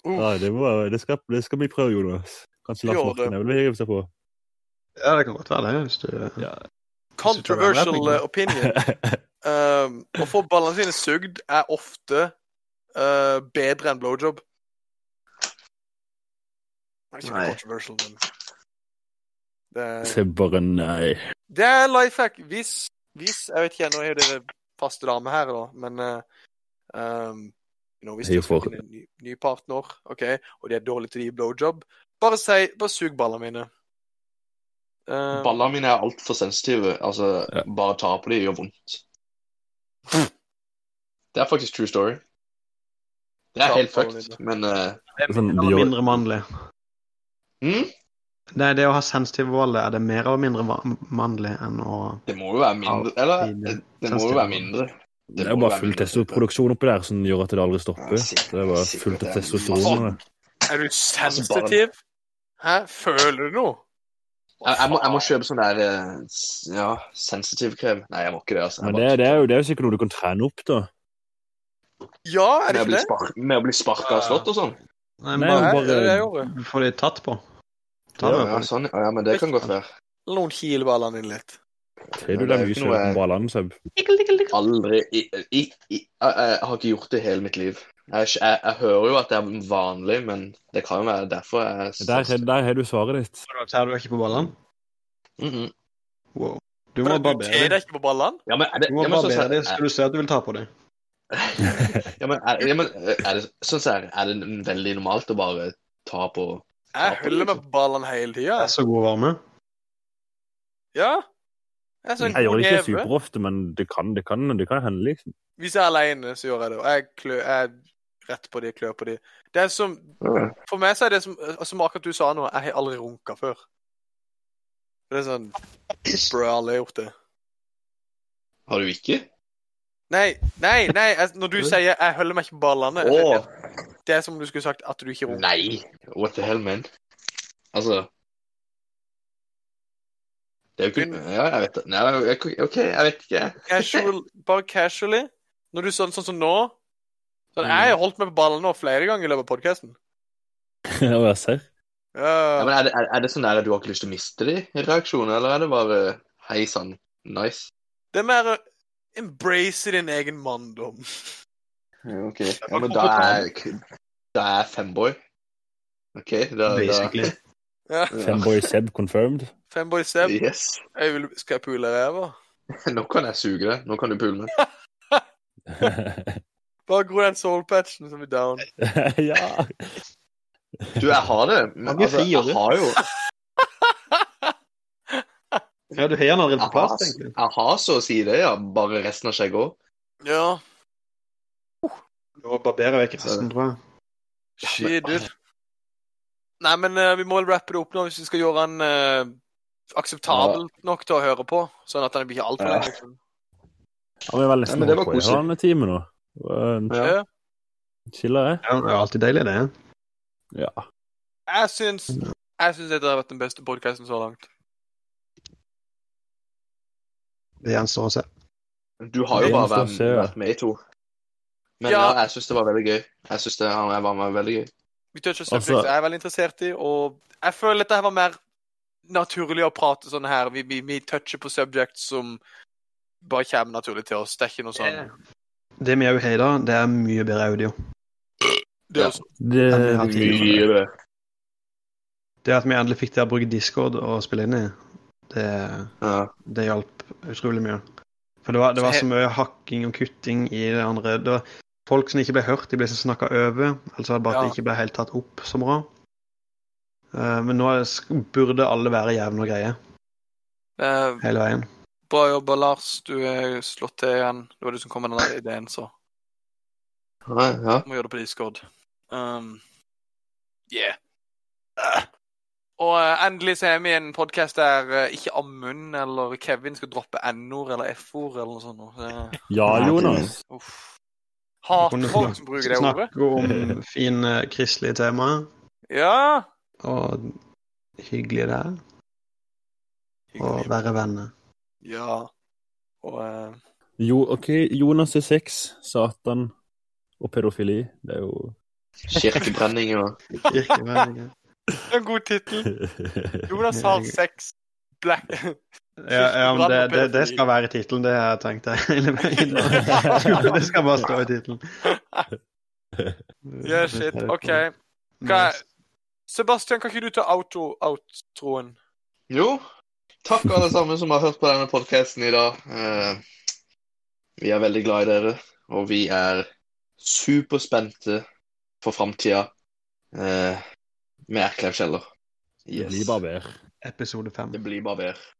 [SPEAKER 2] Ja, det, må, det, skal, det skal vi prøve, Jonas. Kanskje Lars
[SPEAKER 1] det.
[SPEAKER 2] Morten vil hive seg på.
[SPEAKER 3] Ja, det kan godt være det, hvis du
[SPEAKER 2] Ja.
[SPEAKER 1] Controversial eh, opinion. Um, å få ballene sine sugd er ofte uh, bedre enn blowjob. Det er ikke
[SPEAKER 4] Nei.
[SPEAKER 1] controversial, men det,
[SPEAKER 2] Se bare nei.
[SPEAKER 1] det er life hack. Hvis, hvis Jeg vet ikke, nå er det faste dame her, da, men uh, um, you know, hvis
[SPEAKER 2] er
[SPEAKER 1] du får en ny, ny partner, OK, og de er dårlige til å gi blowjob, bare si Bare sug ballene mine. Uh,
[SPEAKER 4] Ballene mine er altfor sensitive. Altså,
[SPEAKER 2] Ja.
[SPEAKER 4] bare ta på dem gjør vondt. Det er faktisk true story. Det er helt fucked, men uh,
[SPEAKER 3] Det er
[SPEAKER 2] Sånn,
[SPEAKER 3] mindre mannlig.
[SPEAKER 4] Mm,
[SPEAKER 3] Nei, det å ha sensitive baller, er det mer eller mindre mannlig enn å
[SPEAKER 4] det må jo være mindre Eller det, det må jo være mindre.
[SPEAKER 2] Det er jo bare full testoproduksjon oppi der som gjør at det aldri stopper.
[SPEAKER 4] Ja, sikkert-
[SPEAKER 2] Det er bare
[SPEAKER 4] sikkert
[SPEAKER 2] fullt av
[SPEAKER 4] er
[SPEAKER 2] testosteron. det.
[SPEAKER 1] Er du
[SPEAKER 4] Altså,
[SPEAKER 1] sensitiv? Hæ? Føler du noe?
[SPEAKER 4] Jeg, jeg, må, jeg må kjøpe sånn der eh, Ja, sensitiv krem. Nei, jeg må ikke det. altså.
[SPEAKER 2] Men
[SPEAKER 4] bare-
[SPEAKER 2] det, det, er jo, det er jo sikkert noe du kan trene opp, da.
[SPEAKER 1] Ja, er det ikke det?
[SPEAKER 4] med å bli sparka og slått og sånn?
[SPEAKER 3] Nei,
[SPEAKER 2] Nei,
[SPEAKER 3] bare,
[SPEAKER 1] Nei,
[SPEAKER 2] bare-
[SPEAKER 1] det
[SPEAKER 3] få de tatt på. Ta
[SPEAKER 4] Ja, ja, sånn, ja, men det kan godt være.
[SPEAKER 1] Noen kiler ballene inn litt.
[SPEAKER 2] Ser du det mye
[SPEAKER 4] noe-
[SPEAKER 2] på ballene, Seb?
[SPEAKER 4] Aldri i, i, i, jeg, jeg har ikke gjort det i hele mitt liv. Jeg, jeg, jeg hører jo at det er vanlig, men det kan jo være derfor jeg
[SPEAKER 2] Der, er- der har du svaret ditt.
[SPEAKER 3] Ser du ikke på ballene?
[SPEAKER 4] Mhm.
[SPEAKER 3] Wow. Du må
[SPEAKER 1] du
[SPEAKER 3] barbere
[SPEAKER 1] deg ikke på ballene?
[SPEAKER 4] Ja, men er det,
[SPEAKER 3] Du må
[SPEAKER 4] ja,
[SPEAKER 3] barbere deg.
[SPEAKER 4] så-
[SPEAKER 3] skal du se at du vil ta på dem.
[SPEAKER 4] ja, men, er, ja, men er det sånn så er, er det veldig normalt å bare ta på
[SPEAKER 1] Jeg holder meg på ballene hele tida.
[SPEAKER 3] er så god varme.
[SPEAKER 1] Ja. Jeg sånn
[SPEAKER 2] Jeg gjør det ikke superofte, men det kan, det kan, det kan hende, liksom.
[SPEAKER 1] Hvis jeg er alene, så gjør jeg det. Og jeg klør jeg rett på de, klør på de. Det er som For meg så er det som, som akkurat du sa nå, jeg har aldri runka før. Det er sånn Bro, jeg har aldri gjort det.
[SPEAKER 4] Har du ikke?
[SPEAKER 1] Nei, nei, nei. Jeg, når du sier 'jeg holder meg ikke på ballene',
[SPEAKER 4] Å,
[SPEAKER 1] det er som om du skulle sagt at du ikke runker.
[SPEAKER 4] nei. What the hell, man? Altså Det er jo ikke Ja, jeg vet det. Nei, jeg- OK, jeg vet ikke.
[SPEAKER 1] Casual, bare casually. Når du sånn, sånn som nå sånn. Jeg har holdt meg på ballene nå flere ganger i løpet av podkasten.
[SPEAKER 2] Ja, jeg ser.
[SPEAKER 4] Ja, men er, det, er, er det sånn der at du har ikke lyst til å miste de reaksjonene, eller er det bare hei sann, nice?
[SPEAKER 1] det er mer embrace din egen manndom.
[SPEAKER 4] OK. Ja, men da er Da er femboy. OK, da, da
[SPEAKER 1] Ja.
[SPEAKER 2] Femboy Seb confirmed.
[SPEAKER 1] Femboy Seb,
[SPEAKER 4] Yes.
[SPEAKER 1] jeg vil, skal jeg pule ræva?
[SPEAKER 4] Nå kan jeg suge det. Nå kan du pule meg.
[SPEAKER 1] Bare gro den soulpatchen, så er down.
[SPEAKER 2] ja.
[SPEAKER 4] Du, jeg har det. Men altså, jeg har jo
[SPEAKER 3] Ja, du har den allerede på plass,
[SPEAKER 4] tenker
[SPEAKER 3] egentlig.
[SPEAKER 4] jeg har så å si det, ja. Bare resten av skjegget òg.
[SPEAKER 1] Ja,
[SPEAKER 3] Du barberer jeg vekk resten, tror jeg.
[SPEAKER 1] shit, dude. Nei, men uh, vi må vel rappe det opp nå hvis vi skal gjøre den uh, akseptabel nok til å høre på. Sånn at den blir ikke altfor
[SPEAKER 4] Ja.
[SPEAKER 1] Liksom.
[SPEAKER 2] Ja, vi er
[SPEAKER 4] veldig
[SPEAKER 2] over
[SPEAKER 4] var
[SPEAKER 2] på
[SPEAKER 4] i
[SPEAKER 2] en time nå.
[SPEAKER 4] Ja.
[SPEAKER 1] Ja.
[SPEAKER 2] Chiller jeg.
[SPEAKER 3] Ja, det er alltid deilig, det.
[SPEAKER 2] Ja.
[SPEAKER 1] Jeg syns jeg syns dette har vært den beste podkasten så langt.
[SPEAKER 3] Det gjenstår å se.
[SPEAKER 4] Du har jo bare vært, vært med i to. Men ja,
[SPEAKER 1] Ja.
[SPEAKER 4] jeg syns det var veldig gøy. Jeg syns det han var med veldig gøy.
[SPEAKER 1] Vi toucher
[SPEAKER 2] Altså-
[SPEAKER 1] subjects jeg er veldig interessert i, og jeg føler dette her var mer naturlig å prate sånn her. Vi, vi, vi toucher på subjects som bare kommer naturlig til oss. Det er ikke noe sånn
[SPEAKER 3] Det vi òg har i dag, det er mye bedre audio.
[SPEAKER 1] det er også,
[SPEAKER 2] Det,
[SPEAKER 3] har.
[SPEAKER 4] Mye bedre.
[SPEAKER 3] Det at vi endelig fikk til å bruke Discord og spille inn i, det,
[SPEAKER 4] Ja.
[SPEAKER 3] det hjalp utrolig mye. For det var, det
[SPEAKER 1] Så
[SPEAKER 3] var så mye hakking og kutting i det andre. Det var folk som ikke ble hørt, de ble så snakka over. Altså bare at de ikke ble helt tatt opp så bra. Eh, men nå burde alle være jevne og greie
[SPEAKER 1] Eh,
[SPEAKER 3] hele veien.
[SPEAKER 1] bra jobba, Lars. Du er slått til igjen. Det var du som kom med den der ideen, så
[SPEAKER 4] Ja, ja.
[SPEAKER 1] må gjøre det på Discord. Um, yeah. Eh. Og eh, endelig så er vi i en podkast der eh, ikke Amund eller Kevin skal droppe N-ord eller F-ord eller noe sånt. Det-
[SPEAKER 2] Ja, Jonas.
[SPEAKER 1] Uff. Hater folk som bruker det ordet.
[SPEAKER 3] Snakke om fine kristelige temaer,
[SPEAKER 1] Ja.
[SPEAKER 3] og hyggelig det er.
[SPEAKER 1] og
[SPEAKER 3] være venner.
[SPEAKER 1] Ja. Og uh...
[SPEAKER 2] Jo, OK, Jonas er sex, Satan og pedofili. Det er jo
[SPEAKER 4] Kirkebrenning og
[SPEAKER 3] Kirkevenner.
[SPEAKER 1] En god tittel. Jonas har sex. Black
[SPEAKER 3] Ja, ja, men det, det, det skal være tittelen, det har jeg tenkt hele veien. Det skal bare stå i tittelen.
[SPEAKER 1] Yeah, shit. OK. Hva, Sebastian, kan ikke du ta auto, outroen?
[SPEAKER 4] Jo, takk alle sammen som har hørt på denne podkasten i dag. Eh, vi er veldig glad i dere, og vi er superspente for framtida eh, med Erklev Kjeller.
[SPEAKER 2] Det blir bare vær.
[SPEAKER 3] Episode fem.
[SPEAKER 4] Det blir bare bedre.